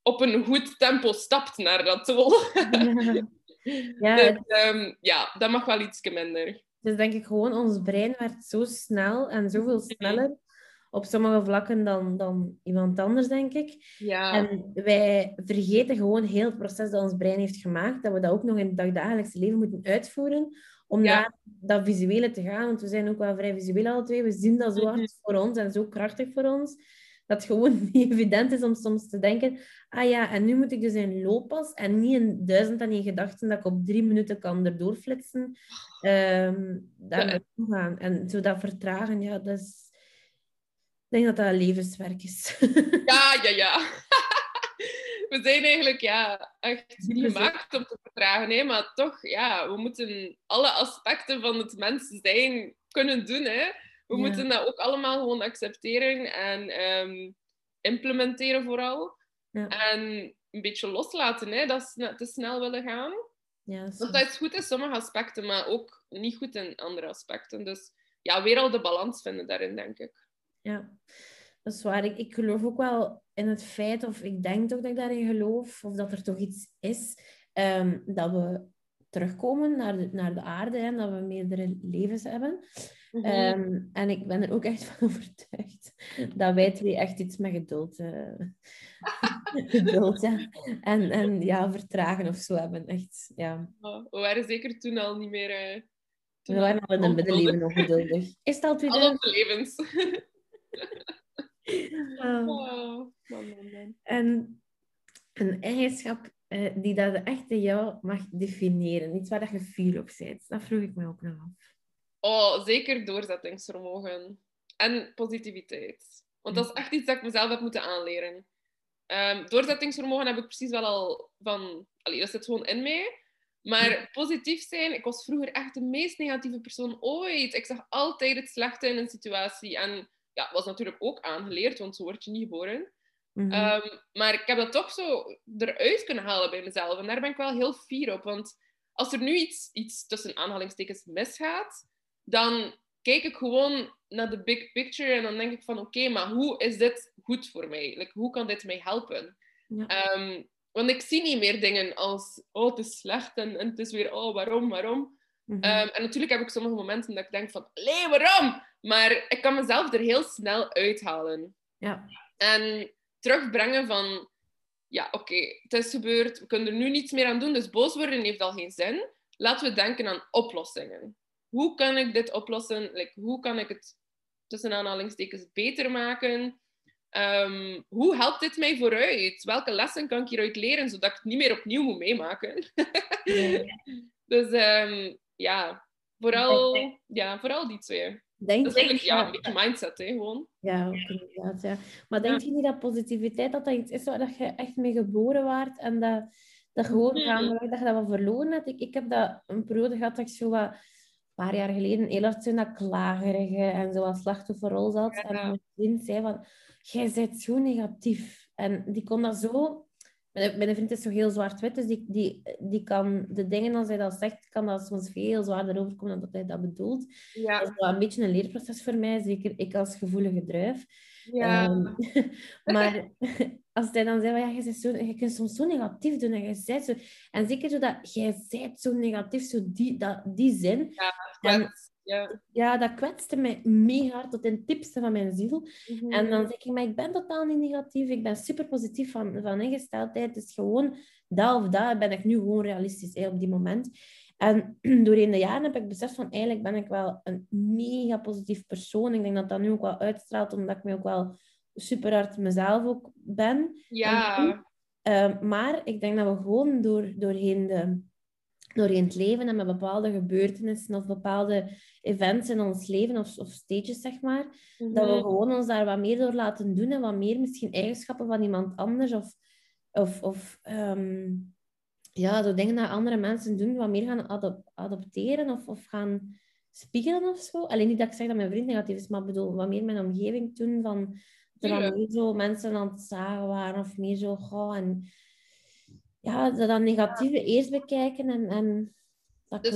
op een goed tempo stapt naar dat doel. Ja, ja, dus, um, ja dat mag wel iets minder. Dus denk ik gewoon, ons brein werd zo snel en zoveel sneller op sommige vlakken dan, dan iemand anders, denk ik. Ja. En wij vergeten gewoon heel het proces dat ons brein heeft gemaakt, dat we dat ook nog in het dagelijkse leven moeten uitvoeren, om naar dat visuele te gaan. Want we zijn ook wel vrij visueel alle twee. We zien dat zo hard mhm. voor ons en zo krachtig voor ons dat gewoon niet evident is om soms te denken, ah ja, en nu moet ik dus in looppas en niet in duizend en één gedachten dat ik op drie minuten kan erdoor flitsen, um, daar naartoe gaan. En zo dat vertragen, ja, dat is... Ik denk dat dat levenswerk is. Ja, ja, ja. We zijn eigenlijk ja, echt gemaakt om te vertragen, hè? maar toch, ja, we moeten alle aspecten van het mens zijn kunnen doen. Hè? We moeten dat ook allemaal gewoon accepteren en ehm, implementeren vooral. Ja. En een beetje loslaten, hè, dat ze te snel willen gaan. Ja, dat, dat is goed in sommige aspecten, maar ook niet goed in andere aspecten. Dus ja, weer al de balans vinden daarin, denk ik. Ja, dat is waar. Ik, ik geloof ook wel in het feit, of ik denk toch dat ik daarin geloof, of dat er toch iets is, um, dat we terugkomen naar de, naar de aarde en dat we meerdere levens hebben. Mhm. Ehm, en ik ben er ook echt van overtuigd dat wij twee echt iets met geduld, uh, geduld ja. en, en ja, vertragen of zo hebben. Echt, ja. we waren zeker toen al niet meer... Uh, we waren al in het middenleven nog geduldig. Is het al twee Al levens. oh. Oh, en een eigenschap uh, die dat echt jou mag definiëren. Iets waar dat je fier op bent. Dat vroeg ik me ook nog af. Oh, zeker doorzettingsvermogen. En positiviteit. Want dat is echt iets dat ik mezelf heb moeten aanleren. Um, doorzettingsvermogen heb ik precies wel al van... Allee, dat zit gewoon in mij. Maar positief zijn, ik was vroeger echt de meest negatieve persoon ooit. Ik zag altijd het slechte in een situatie. En ja, was natuurlijk ook aangeleerd, want zo word je niet geboren. Mhm. Ehm, maar ik heb dat toch zo eruit kunnen halen bij mezelf. En daar ben ik wel heel fier op. Want als er nu iets, iets tussen aanhalingstekens misgaat, dan kijk ik gewoon naar de big picture en dan denk ik van oké, maar hoe is dit goed voor mij? Like, hoe kan dit mij helpen? Ja. Ehm, want ik zie niet meer dingen als, oh, het is slecht en, en het is weer, oh, waarom, waarom. Mhm. Ehm, en natuurlijk heb ik sommige momenten dat ik denk van, nee, waarom? Maar ik kan mezelf er heel snel uithalen. Ja. En terugbrengen van, ja, oké, het is gebeurd, we kunnen er nu niets meer aan doen, dus boos worden heeft al geen zin. Laten we denken aan oplossingen. Hoe kan ik dit oplossen? Like, hoe kan ik het tussen aanhalingstekens beter maken? Ehm, hoe helpt dit mij vooruit? Welke lessen kan ik hieruit leren, zodat ik het niet meer opnieuw moet meemaken? dus um, ja, vooral, ja, vooral die twee. Denk dat is eigenlijk ja, een beetje mindset, hè, gewoon. Ja, inderdaad. Ja. Maar denk je niet dat positiviteit dat dat iets is waar je echt mee geboren waart en dat, dat gewoon mm dat je dat wel verloren hebt? Ik, ik heb dat een periode gehad dat ik zo wat een paar jaar geleden heel hard zo dat klagerige en zo wat slachtofferrol zat. En mijn vriend zei van, jij bent zo negatief. En die kon dat zo... Mijn, mijn vriend is zo heel zwart-wit, dus die, die, die kan de dingen als hij dat zegt, kan dat soms veel zwaarder overkomen dan dat hij dat bedoelt. Ja. Dat is wel een beetje een leerproces voor mij, zeker ik als gevoelige druif. Ja. Um, maar als hij dan zei, ja, je, zo, je kunt soms zo negatief doen en je zei zo... En zeker zo dat, jij bent zo negatief, zo die, dat, die zin. Ja, ja. ja, dat kwetste mij mega hard tot in het diepste van mijn ziel. Mhm. En dan zeg ik, maar ik ben totaal niet negatief. Ik ben super positief van, van ingesteldheid. Het is gewoon dat of dat ben ik nu gewoon realistisch hè, op die moment. En doorheen de jaren heb ik beseft van eigenlijk ben ik wel een mega positief persoon. Ik denk dat dat nu ook wel uitstraalt, omdat ik me ook wel super hard mezelf ook ben. Ja. Ehm, maar ik denk dat we gewoon door, doorheen, de, doorheen het leven en met bepaalde gebeurtenissen of bepaalde events in ons leven of, of stages, zeg maar, dat we mhm. gewoon ons daar wat meer door laten doen en wat meer misschien eigenschappen van iemand anders of, of, of ehm, ja, zo dingen dat andere mensen doen, wat meer gaan adopteren of, of gaan spiegelen of zo. Alleen niet dat ik zeg dat mijn vriend negatief is, maar bedoel, wat meer mijn omgeving doen van er dan meer zo mensen aan het zagen waren of meer zo, goh, en ja, dat dan negatieve eerst bekijken en, en dat dus.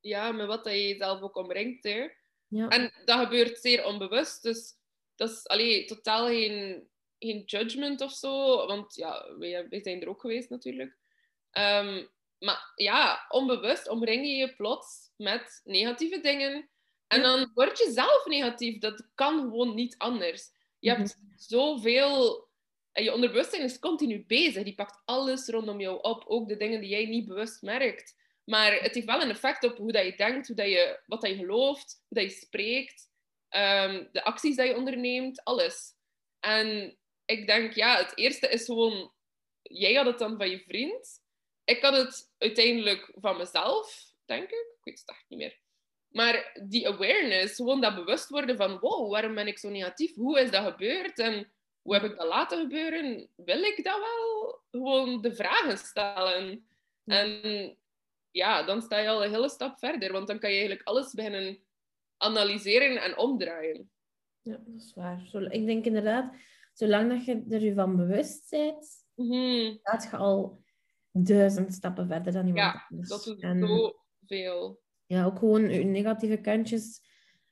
Ja, met wat dat je jezelf ook omringt. Hè. Ja. En dat gebeurt zeer onbewust, dus dat is allee, totaal geen, geen judgment of zo, want ja, wij, wij zijn er ook geweest natuurlijk. Um, maar ja, onbewust omring je je plots met negatieve dingen. En dan word je zelf negatief. Dat kan gewoon niet anders. Je hebt mhm. zoveel... En je onderbewustzijn is continu bezig. Die pakt alles rondom jou op. Ook de dingen die jij niet bewust merkt. Maar het heeft wel een effect op hoe dat je denkt, hoe dat je, wat dat je gelooft, hoe dat je spreekt, um, de acties die je onderneemt, alles. En ik denk, ja, het eerste is gewoon... Jij had het dan van je vriend ik had het uiteindelijk van mezelf, denk ik. Ik weet het echt niet meer. Maar die awareness, gewoon dat bewust worden van wow, waarom ben ik zo negatief? Hoe is dat gebeurd? En hoe heb ik dat laten gebeuren? Wil ik dat wel? Gewoon de vragen stellen. En ja, dan sta je al een hele stap verder. Want dan kan je eigenlijk alles beginnen analyseren en omdraaien. Ja, dat is waar. Ik denk inderdaad, zolang dat je er je van bewust bent, mm gaat je al duizend stappen verder dan iemand ja, dat is en, zoveel. Ja, ook gewoon je negatieve kantjes.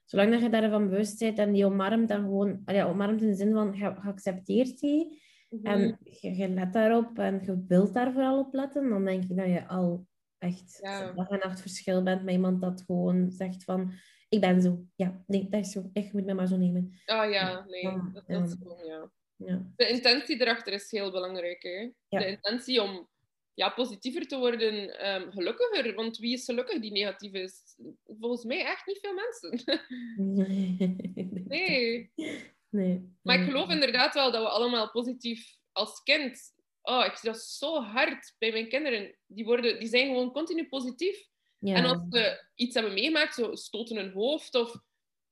Zolang dat je daarvan bewust bent en die omarmt, dan gewoon... Ja, omarmt in de zin van, je accepteert die. Mhm. En je, let daarop en je wilt daar vooral op letten. Dan denk ik dat je al echt ja. dag en nacht verschil bent met iemand dat gewoon zegt van... Ik ben zo. Ja, nee, dat is zo. Echt, je moet mij maar zo nemen. Ah ja, nee. dat, dat is gewoon, ja. ja. De intentie erachter is heel belangrijk. Hè? De intentie om ja, positiever te worden, um, gelukkiger. Want wie is gelukkig die negatief is? Volgens mij echt niet veel mensen. nee. nee. Maar ik geloof inderdaad wel dat we allemaal positief als kind... Oh, ik zie dat zo hard bij mijn kinderen. Die, worden, die zijn gewoon continu positief. Ja. En als ze iets hebben meegemaakt, zo stoten hun hoofd of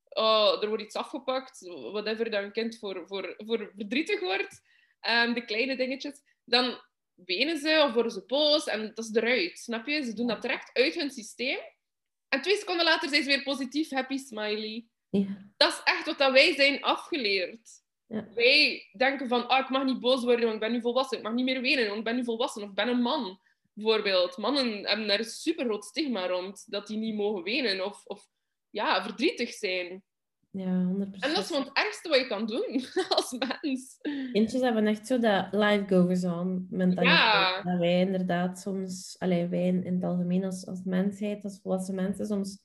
oh, er wordt iets afgepakt, whatever dat een kind voor, voor, voor verdrietig wordt, um, de kleine dingetjes, dan wenen ze of worden ze boos en dat is eruit. Snap je? Ze doen dat direct uit hun systeem. En twee seconden later zijn ze weer positief, happy, smiley. Ja. Dat is echt wat dat wij zijn afgeleerd. Ja. Wij denken van, ah, ik mag niet boos worden, want ik ben nu volwassen. Ik mag niet meer wenen, want ik ben nu volwassen. Of ik ben een man, bijvoorbeeld. Mannen hebben daar een super groot stigma rond, dat die niet mogen wenen of, of ja, verdrietig zijn. Ja, 100%. En dat is gewoon het ergste wat je kan doen als mens. Kindjes hebben echt zo dat life goes on mentaliteit. Ja. Dat wij inderdaad soms, alleen wij in het algemeen als, als mensheid, als volwassen mensen, soms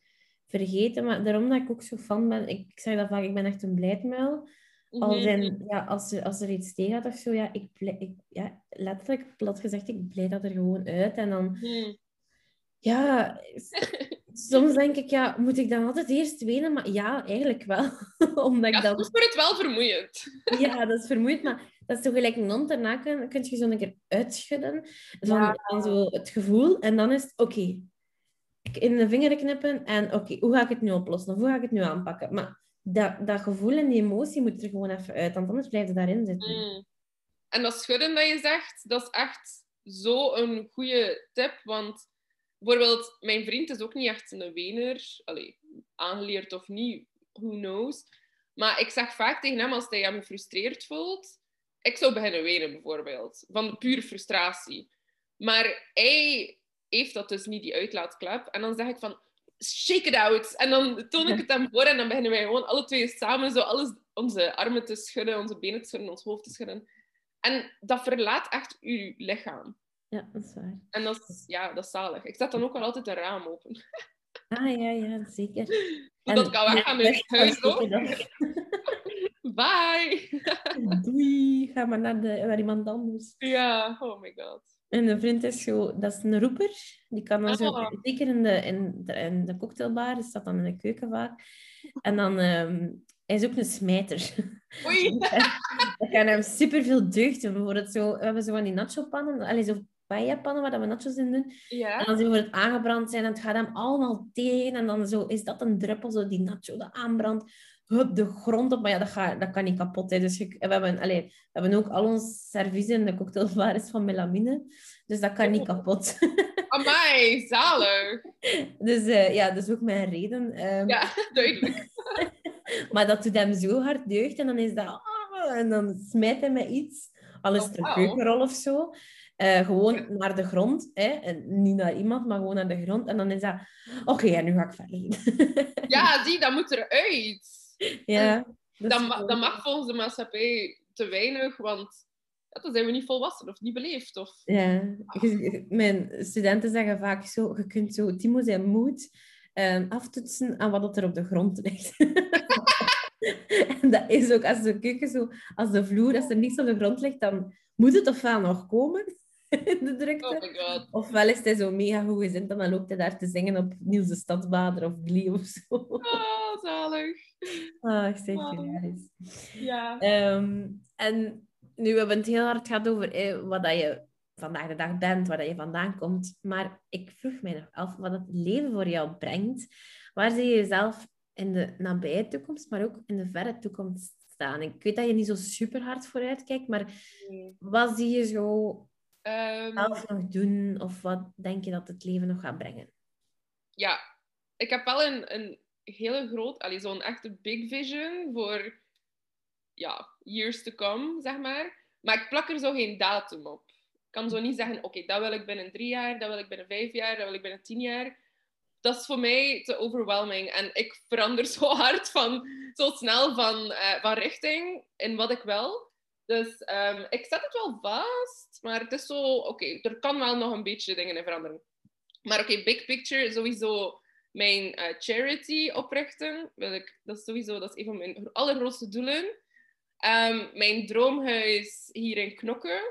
vergeten. Maar daarom dat ik ook zo fan ben, ik, zeg dat vaak, ik ben echt een blijdmuil. Als, mhm. in, ja, als, er, als er iets tegen gaat of zo, ja, ik, ik, ja, letterlijk, plat gezegd, ik blij dat er gewoon uit. En dan, mhm. ja, soms denk ik, ja, moet ik dan altijd eerst wenen? Maar ja, eigenlijk wel. Omdat ik dan... soms wordt het wel vermoeiend. ja, dat is vermoeiend, maar dat is toch gelijk een hond. Daarna kun, kun je zo een keer uitschudden van, van zo het gevoel. En dan is het, oké, in de vingeren knippen en oké, hoe ga ik het nu oplossen? Of hoe ga ik het nu aanpakken? Maar dat, dat gevoel en die emotie moet er gewoon even uit, want anders blijft het daarin zitten. Mm. En dat schudden dat je zegt, dat is echt zo'n goede tip, want bijvoorbeeld, mijn vriend is ook niet echt een wener, Allee, aangeleerd of niet, who knows. Maar ik zeg vaak tegen hem, als hij hem gefrustreerd voelt, ik zou beginnen wenen bijvoorbeeld, van pure frustratie. Maar hij heeft dat dus niet, die uitlaatklep. En dan zeg ik van, shake it out. En dan toon ik het hem voor en dan beginnen wij gewoon alle twee samen zo alles, onze armen te schudden, onze benen te schudden, ons hoofd te schudden. En dat verlaat echt uw lichaam. Ja, dat is waar. En dat is, ja, dat is zalig. Ik zet dan ook wel altijd een raam open. Ah, ja, ja, zeker. En, dat kan weggaan in het huis, ook. Bye! Doei, ga maar naar, de, naar iemand anders. Ja, oh my god. En een vriend is zo, dat is een roeper. Die kan dan zo, oh. zeker in de, in, de, in de cocktailbar, is dat dan in de keuken vaak. En dan, um, hij is ook een smijter. Oei! dat kan hem superveel deugd doen. Bijvoorbeeld zo, we hebben zo van die nacho-pannen, zo paella-pannen waar we nachos in doen. Ja. En als die het aangebrand zijn, en het gaat hem allemaal tegen. En dan zo, is dat een druppel, zo die nacho dat aanbrandt hup, de grond op. Maar ja, dat, gaat, dat kan niet kapot. Hè. Dus we, hebben, allez, we hebben ook al ons servies in de cocktailbar is van melamine. Dus dat kan niet kapot. Amai, zalig. Dus uh, ja, dat is ook mijn reden. Um, ja, duidelijk. maar dat doet hem zo hard deugd. En dan is dat... Oh, en dan smijt hij met iets. Al is het een keukenrol of zo. Uh, gewoon naar de grond. Hè? En niet naar iemand, maar gewoon naar de grond. En dan is dat... Oké, en nu ga ik verder. ja, zie, dat moet eruit. Ja. Dat, ma dat, mag volgens de maatschappij te weinig, want ja, dan zijn we niet volwassen of niet beleefd. Of... Ja, mijn studenten zeggen vaak zo, je kunt zo Timo zijn moed um, aftoetsen aan wat er op de grond ligt. en dat is ook als de keuken zo, als de vloer, als er niets op de grond ligt, dan moet het ofwel nog komen in de drukte. Oh ofwel is hij zo mega goed gezind en dan loopt hij daar te zingen op Niels de Stadsbader of Glee of zo. Oh, zalig. Ah, ik zeg oh. Ja. Um, en nu hebben we het heel hard gehad over eh, wat dat je vandaag de dag bent, waar dat je vandaan komt. Maar ik vroeg mij nog af wat het leven voor jou brengt. Waar zie je jezelf in de nabije toekomst, maar ook in de verre toekomst staan? Ik weet dat je niet zo super hard vooruit kijkt, maar wat zie je zo um, zelf nog doen? Of wat denk je dat het leven nog gaat brengen? Ja, ik heb wel een, een hele groot, zo'n echte big vision voor ja, years to come, zeg maar. Maar ik plak er zo geen datum op. Ik kan zo niet zeggen, oké, dat wil ik binnen drie jaar, dat wil ik binnen vijf jaar, dat wil ik binnen tien jaar. Dat is voor mij te overwhelming. En ik verander zo hard van, zo snel van, uh, van richting in wat ik wil. Dus um, ik zet het wel vast, maar het is zo, oké, er kan wel nog een beetje dingen in veranderen. Maar oké, big picture, sowieso mijn uh, charity oprichten. Wil ik, dat is sowieso dat is een van mijn allergrootste doelen. Um, mijn droomhuis hier in Knokken.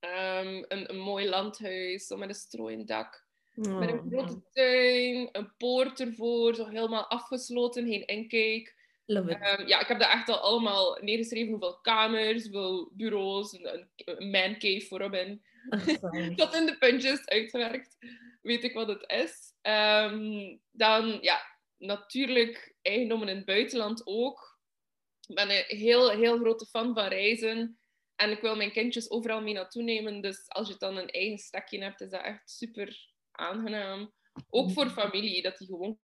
Um, een, een, mooi landhuis, zo met een strooiend dak. Oh, met een grote tuin, een poort ervoor, zo helemaal afgesloten, geen inkijk. Um, ja, ik heb dat echt al allemaal neergeschreven, hoeveel kamers, hoeveel bureaus, een, een man cave voor Robin. Tot in de puntjes uitgewerkt, weet ik wat het is. Um, dan, ja, natuurlijk eigendommen in het buitenland ook. Ik ben een heel, heel grote fan van reizen. En ik wil mijn kindjes overal mee naartoe nemen. Dus als je dan een eigen stekje hebt, is dat echt super aangenaam. Ook voor familie, dat die gewoon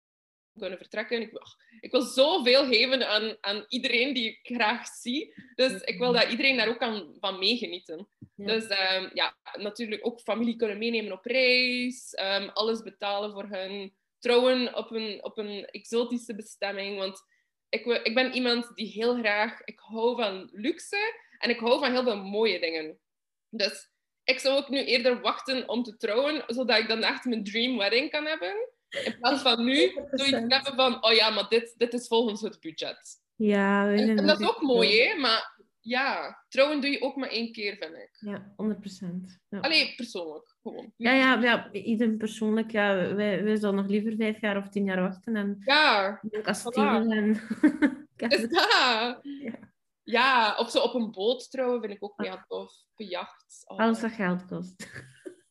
kunnen vertrekken. Ik, ik wil zoveel geven aan, aan iedereen die ik graag zie. Dus ik wil dat iedereen daar ook kan, van meegenieten. Dus um, ja, natuurlijk ook familie kunnen meenemen op reis. Um, alles betalen voor hun. Trouwen op een, op een exotische bestemming. Want ik, ik ben iemand die heel graag... Ik hou van luxe en ik hou van heel veel mooie dingen. Dus ik zou ook nu eerder wachten om te trouwen, zodat ik dan echt mijn dream wedding kan hebben. In plaats van nu zoiets hebben van, oh ja, maar dit, dit is volgens het budget. Ja, en, en dat is ook mooi, hè? Maar ja, trouwen doe je ook maar één keer, vind ik. Ja, 100%. Ja. Alleen persoonlijk, gewoon. Ja, ja, ja ieder persoonlijk. Ja, wij, wij zouden nog liever vijf jaar of tien jaar wachten. En ja, kastelen en... Is dat? Ja. ja, of zo op een boot trouwen vind ik ook mega tof. Op jacht. Alles dat geld kost.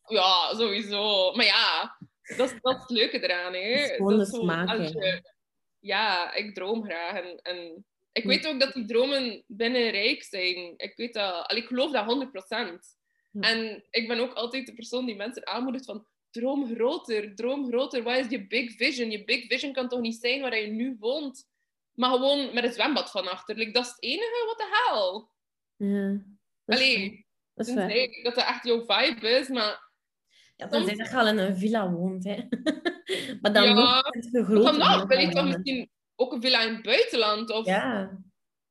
Ja, sowieso. Maar ja, dat is, dat is het leuke eraan. Hè. Gewoon de smaak. Je... Ja, ik droom graag. En, en ik weet ook dat die dromen binnen rijk zijn. Ik weet dat. Allee, ik geloof dat 100%. En ik ben ook altijd de persoon die mensen aanmoedigt van droom groter, droom groter. Wat is je big vision? Je big vision kan toch niet zijn waar je nu woont, maar gewoon met een zwembad van achter. Like, dat is het enige, wat de hel? Ja, dat Allee, dat, is dat dat echt jouw vibe is, maar... Ja, dan zeg dat je al in een villa woont, hè. maar dan ja, het Dan nog, ben ik dan misschien ook een villa in het buitenland. Of, ja.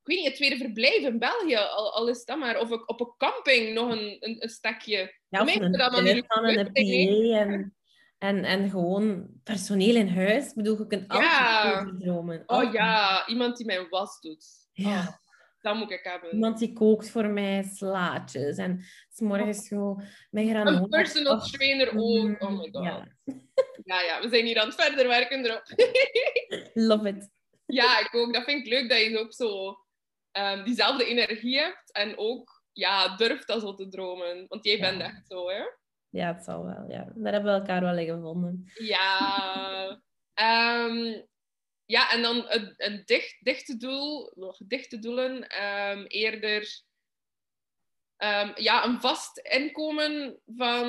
Ik weet niet, het tweede verblijf in België, al, al is dat maar. Of op een camping nog een, een, een stekje. Ja, of een dat en een PA en, en, en gewoon personeel in huis. Ik bedoel, je kunt ja. altijd dromen. Oh ja, iemand die mijn was doet. Ja. Oh, dat moet ik hebben. Iemand die kookt voor mij slaatjes. En s morgens zo met granola. Een personal trainer ook. Oh my god. Ja. ja, ja, we zijn hier aan het verder werken erop. Love it. Ja, ik ook. Dat vind ik leuk dat je ook zo um, diezelfde energie hebt en ook ja, durft dat zo te dromen. Want jij bent echt zo, hè? Ja, het zal wel. Ja. Daar hebben we elkaar wel in gevonden. Ja. Um, ja, en dan een, een dicht, dichte doel, nog dichte doelen, um, eerder ja, een vast inkomen van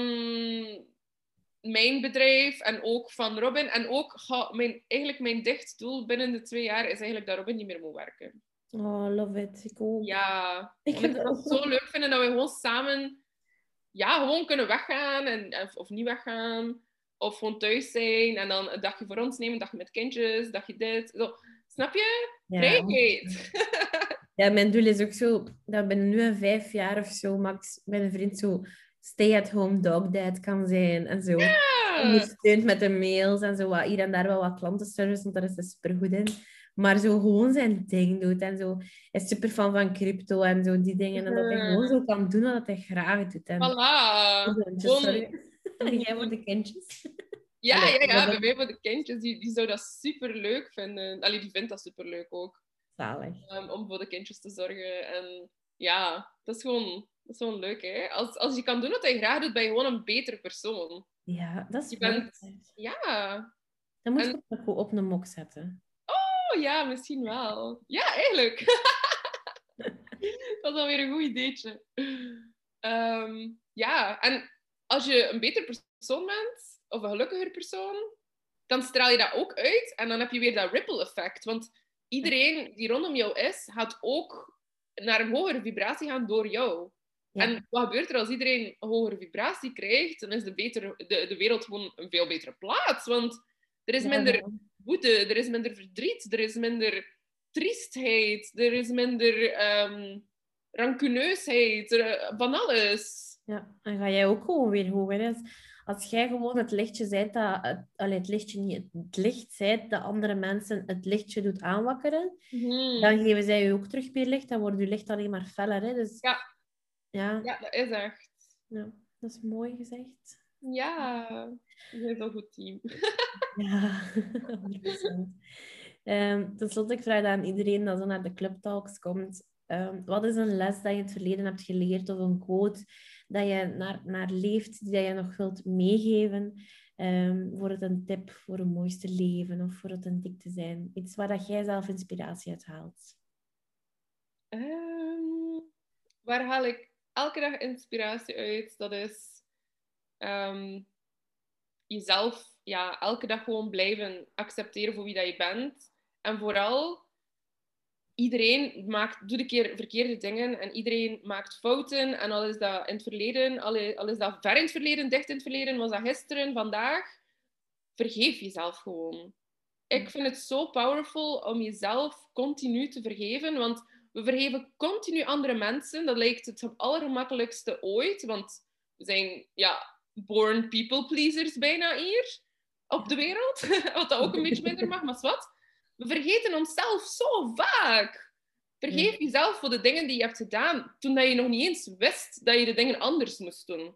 mijn bedrijf en ook van Robin. En ook ga, mijn, eigenlijk mijn dicht doel binnen de twee jaar is eigenlijk dat Robin niet meer moet werken. Oh, love it. Ik ook. Ja, ik vind het zo leuk vinden dat we gewoon samen ja, gewoon kunnen weggaan en, of, niet weggaan. Of gewoon thuis zijn en dan een dagje voor ons nemen, een dagje met kindjes, een dagje dit. Zo. Snap je? Ja. Vrijheid. Ja, mijn doel is ook zo dat binnen nu een vijf jaar of zo Max mijn vriend zo stay-at-home dog dad kan zijn en zo. Ja. Ondersteunt met de mails en zo wat, hier en daar wel wat klantenservice, want daar is hij super goed in. Maar zo gewoon zijn ding doet en zo. Hij is super fan van crypto en zo die dingen. En dat hij gewoon zo kan doen wat hij graag doet. En voilà. Sorry. En jij voor de kindjes. Ja, Allee, ja, ja, bij mij voor de kindjes. Die, die zou dat super leuk vinden. Allee, die vindt dat super leuk ook. Zalig. Um, om voor de kindjes te zorgen. En ja, dat is gewoon dat is gewoon leuk, hè? Als, als je kan doen wat je graag doet, ben je gewoon een betere persoon. Ja, dat is je bent... Ja. Dan moet je het ook op een mok zetten. Oh, ja, misschien wel. Ja, eigenlijk. dat is alweer een goed ideetje. Um, ja, en als je een beter persoon bent, of een gelukkiger persoon, dan straal je dat ook uit. En dan heb je weer dat ripple effect. Want iedereen die rondom jou is, gaat ook naar een hogere vibratie gaan door jou. En wat gebeurt er als iedereen een hogere vibratie krijgt? Dan is de, beter, de, de wereld gewoon een veel betere plaats. Want er is minder woede, er is minder verdriet, er is minder triestheid, er is minder um, rancuneusheid, er, van alles. Ja, dan ga jij ook gewoon weer hoger. Als jij gewoon het lichtje zijt, dat, het, allee, het lichtje niet, het licht zijt dat andere mensen het lichtje doet aanwakkeren, mm. dan geven zij je ook terug meer licht, dan wordt je licht alleen maar feller. Hè? Dus, ja. Ja. ja, dat is echt. Ja, dat is mooi gezegd. Ja, je bent een goed team. ja, 100%. Um, ten slotte, ik vraag aan iedereen dat zo naar de clubtalks komt. Um, wat is een les dat je in het verleden hebt geleerd of een quote dat je naar, naar leeft, die je nog wilt meegeven? Um, voor het een tip voor een mooiste leven of voor het een dik te zijn? Iets waar dat jij zelf inspiratie uit haalt. waar haal ik elke dag inspiratie uit. Dat is um, jezelf ja, elke dag gewoon blijven accepteren voor wie dat je bent. En vooral, iedereen maakt, doet een keer verkeerde dingen en iedereen maakt fouten. En al is dat in het verleden, al is dat ver in het verleden, dicht in het verleden, was dat gisteren, vandaag. Vergeef jezelf gewoon. Ik vind het zo powerful om jezelf continu te vergeven, want we vergeven continu andere mensen. Dat lijkt het allergemakkelijkste ooit, want we zijn ja, born people pleasers bijna hier op de wereld. Wat dat ook een beetje minder mag, maar wat. We vergeten onszelf zo vaak. Vergeef jezelf voor de dingen die je hebt gedaan toen dat je nog niet eens wist dat je de dingen anders moest doen.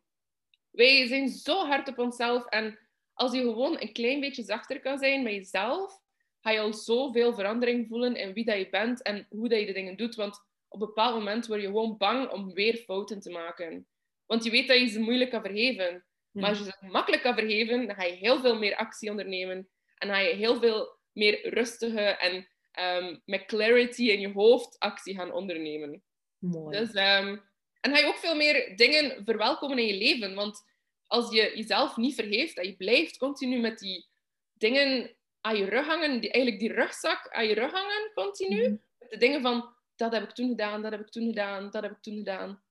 Wij zijn zo hard op onszelf en als je gewoon een klein beetje zachter kan zijn met jezelf, ga je al zoveel verandering voelen in wie dat je bent en hoe dat je de dingen doet. Want op een bepaald moment word je gewoon bang om weer fouten te maken. Want je weet dat je ze moeilijk kan vergeven. Maar als je ze makkelijk kan vergeven, dan ga je heel veel meer actie ondernemen. En ga je heel veel meer rustige en ehm, met clarity in je hoofd actie gaan ondernemen. Mooi. Dus, um, en ga je ook veel meer dingen verwelkomen in je leven. Want als je jezelf niet vergeeft en je blijft continu met die dingen aan je rug hangen, die, eigenlijk die rugzak aan je rug hangen, continu. Mhm. De dingen van, dat heb ik toen gedaan, dat heb ik toen gedaan, dat heb ik toen gedaan.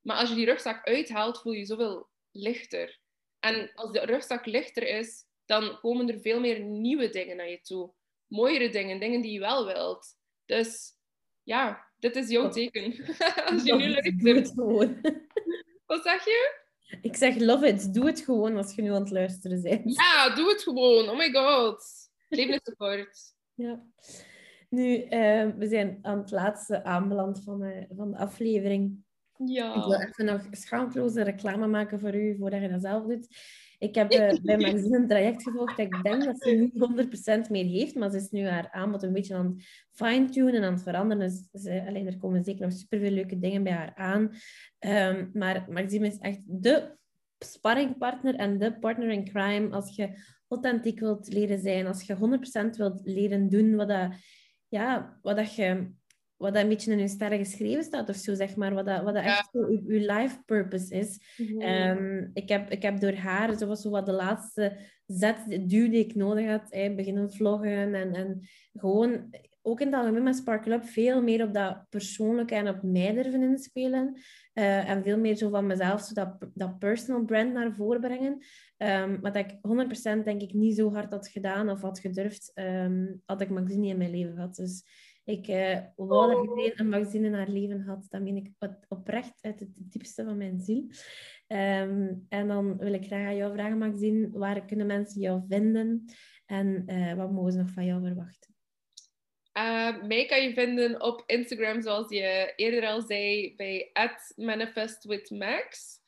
Maar als je die rugzak uithaalt, voel je je zoveel lichter. En als de rugzak lichter is, dan komen er veel meer nieuwe dingen naar je toe. Mooiere dingen, dingen die je wel wilt. Dus ja, dit is jouw teken. als je nu luistert. Wat zeg je? Ik zeg love it. Doe het gewoon als je nu aan het luisteren bent. Ja, doe het gewoon. Oh my god. Leven is te kort. Ja. Nu, uh, we zijn aan het laatste aanbeland van, uh, van de aflevering. Ja. Ik wil even nog schaamteloze reclame maken voor u, voordat je dat zelf doet. Ik heb uh, bij Maxine een traject gevolgd dat ik denk dat ze niet 100% meer heeft, maar ze is nu haar aanbod een beetje aan het fine-tunen en aan het veranderen. Dus ze, alleen, er komen zeker nog superveel leuke dingen bij haar aan. Um, maar Maxime is echt de sparringpartner en de partner in crime als je authentiek wilt leren zijn, als je 100% wilt leren doen wat, dat, ja, wat dat je wat dat een beetje in je sterren geschreven staat of zo, zeg maar. Wat dat, wat dat echt zo uw, life purpose is. Mhm. Ehm, ik, heb, ik heb door haar, zo was zo wat de laatste zet, duw die ik nodig had, hè, beginnen vloggen en, en gewoon, ook in het algemeen met Sparkle Up, veel meer op dat persoonlijke en op mij durven inspelen. Uh, en veel meer zo van mezelf, zo dat, dat personal brand naar voren brengen. Um, wat ik 100% denk ik niet zo hard had gedaan of had gedurfd, um, had ik Maxine niet in mijn leven gehad. Dus ik uh, wou dat iedereen een Maxine in haar leven had. Dat meen ik oprecht uit het diepste van mijn ziel. Um, en dan wil ik graag aan jou vragen, Maxine, waar kunnen mensen jou vinden? En uh, wat mogen ze nog van jou verwachten? Uh, mij kan je vinden op Instagram, zoals je eerder al zei, bij manifestwithmax.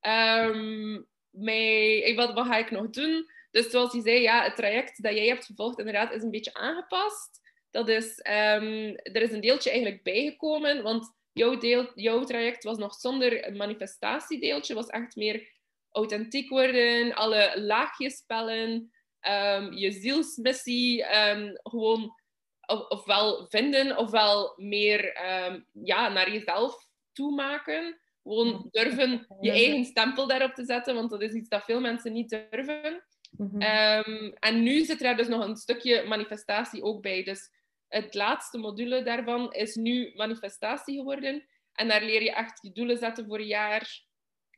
Um, mij, wat, wat ga ik nog doen? Dus zoals je zei, ja, het traject dat jij hebt gevolgd inderdaad is een beetje aangepast. Dat is, um, er is een deeltje eigenlijk bijgekomen, want jouw, deel, jouw traject was nog zonder manifestatiedeeltje, was echt meer authentiek worden, alle laagjes spellen, um, je zielsmissie um, gewoon of, ofwel vinden, ofwel meer ja, naar jezelf toemaken. Gewoon durven je eigen stempel daarop te zetten, want dat is iets dat veel mensen niet durven. Mhm. en nu zit er dus nog een stukje manifestatie ook bij. Dus het laatste module daarvan is nu manifestatie geworden. En daar leer je echt je doelen zetten voor een jaar.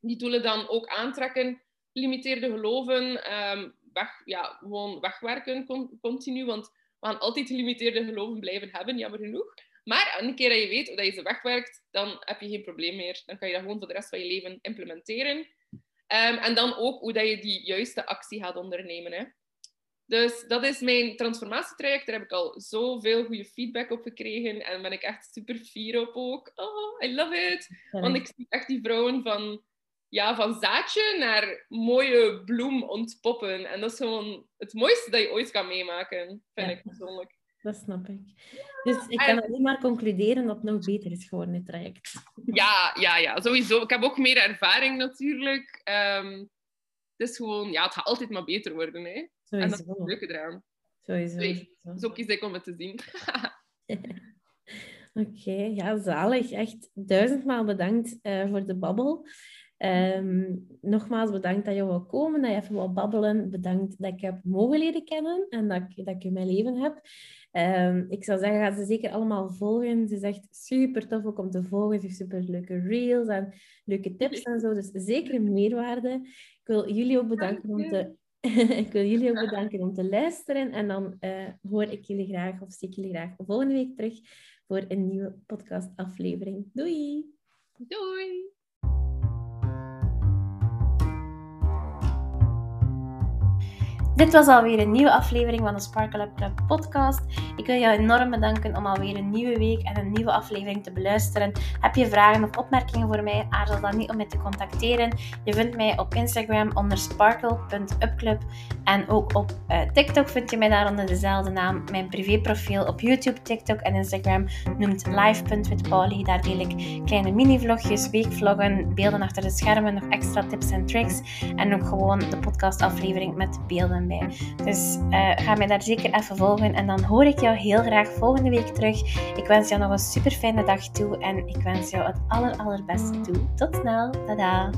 Die doelen dan ook aantrekken. Limiteerde geloven, um, weg, ja, gewoon wegwerken continu. Want we gaan altijd gelimiteerde geloven blijven hebben, jammer genoeg. Maar een keer dat je weet dat je ze wegwerkt, dan heb je geen probleem meer. Dan kan je dat gewoon voor de rest van je leven implementeren. Um, en dan ook hoe dat je die juiste actie gaat ondernemen. Hè. Dus dat is mijn transformatietraject. Daar heb ik al zoveel goede feedback op gekregen. En ben ik echt super fier op ook. Oh, I love it. Want ik zie echt die vrouwen van, ja, van zaadje naar mooie bloem ontpoppen. En dat is gewoon het mooiste dat je ooit kan meemaken, vind ik persoonlijk. Dat snap ik. Dus ik kan alleen maar concluderen dat het nog beter is geworden, het traject. Ja, ja, ja, sowieso. Ik heb ook meer ervaring natuurlijk. Um, het is gewoon, ja, het gaat altijd maar beter worden. Hè. En dat is het leuke eraan. Sowieso. zo kies ik om het te zien. Oké, ja, zalig. Echt duizendmaal bedankt uh, voor de babbel. Um, nogmaals bedankt dat je wou komen, dat je even wou babbelen. Bedankt dat ik heb mogen leren kennen en dat ik, dat ik in mijn leven heb. Um, ik zou zeggen, ga ze zeker allemaal volgen. Ze is echt super tof ook om te volgen. Ze heeft super leuke reels en leuke tips en zo. Dus zeker meerwaarde. Ik wil jullie ook bedanken om te ik wil jullie ook bedanken om te luisteren. En dan uh, hoor ik jullie graag of zie ik jullie graag volgende week terug voor een nieuwe podcastaflevering. Doei! Doei! Dit was alweer een nieuwe aflevering van de Sparkle Up Club podcast. Ik wil jou enorm bedanken om alweer een nieuwe week en een nieuwe aflevering te beluisteren. Heb je vragen of opmerkingen voor mij? Aarzel dan niet om mij te contacteren. Je vindt mij op Instagram onder sparkle.upclub en ook op uh, TikTok vind je mij daar onder dezelfde naam. Mijn privéprofiel op YouTube, TikTok en Instagram noemt live.withpauli. Daar deel ik kleine mini-vlogjes, weekvloggen, beelden achter de schermen, nog extra tips en tricks en ook gewoon de podcastaflevering met beelden dus uh, ga mij daar zeker even volgen en dan hoor ik jou heel graag volgende week terug. Ik wens jou nog een super fijne dag toe en ik wens jou het aller allerbeste toe. Tot snel. Tada!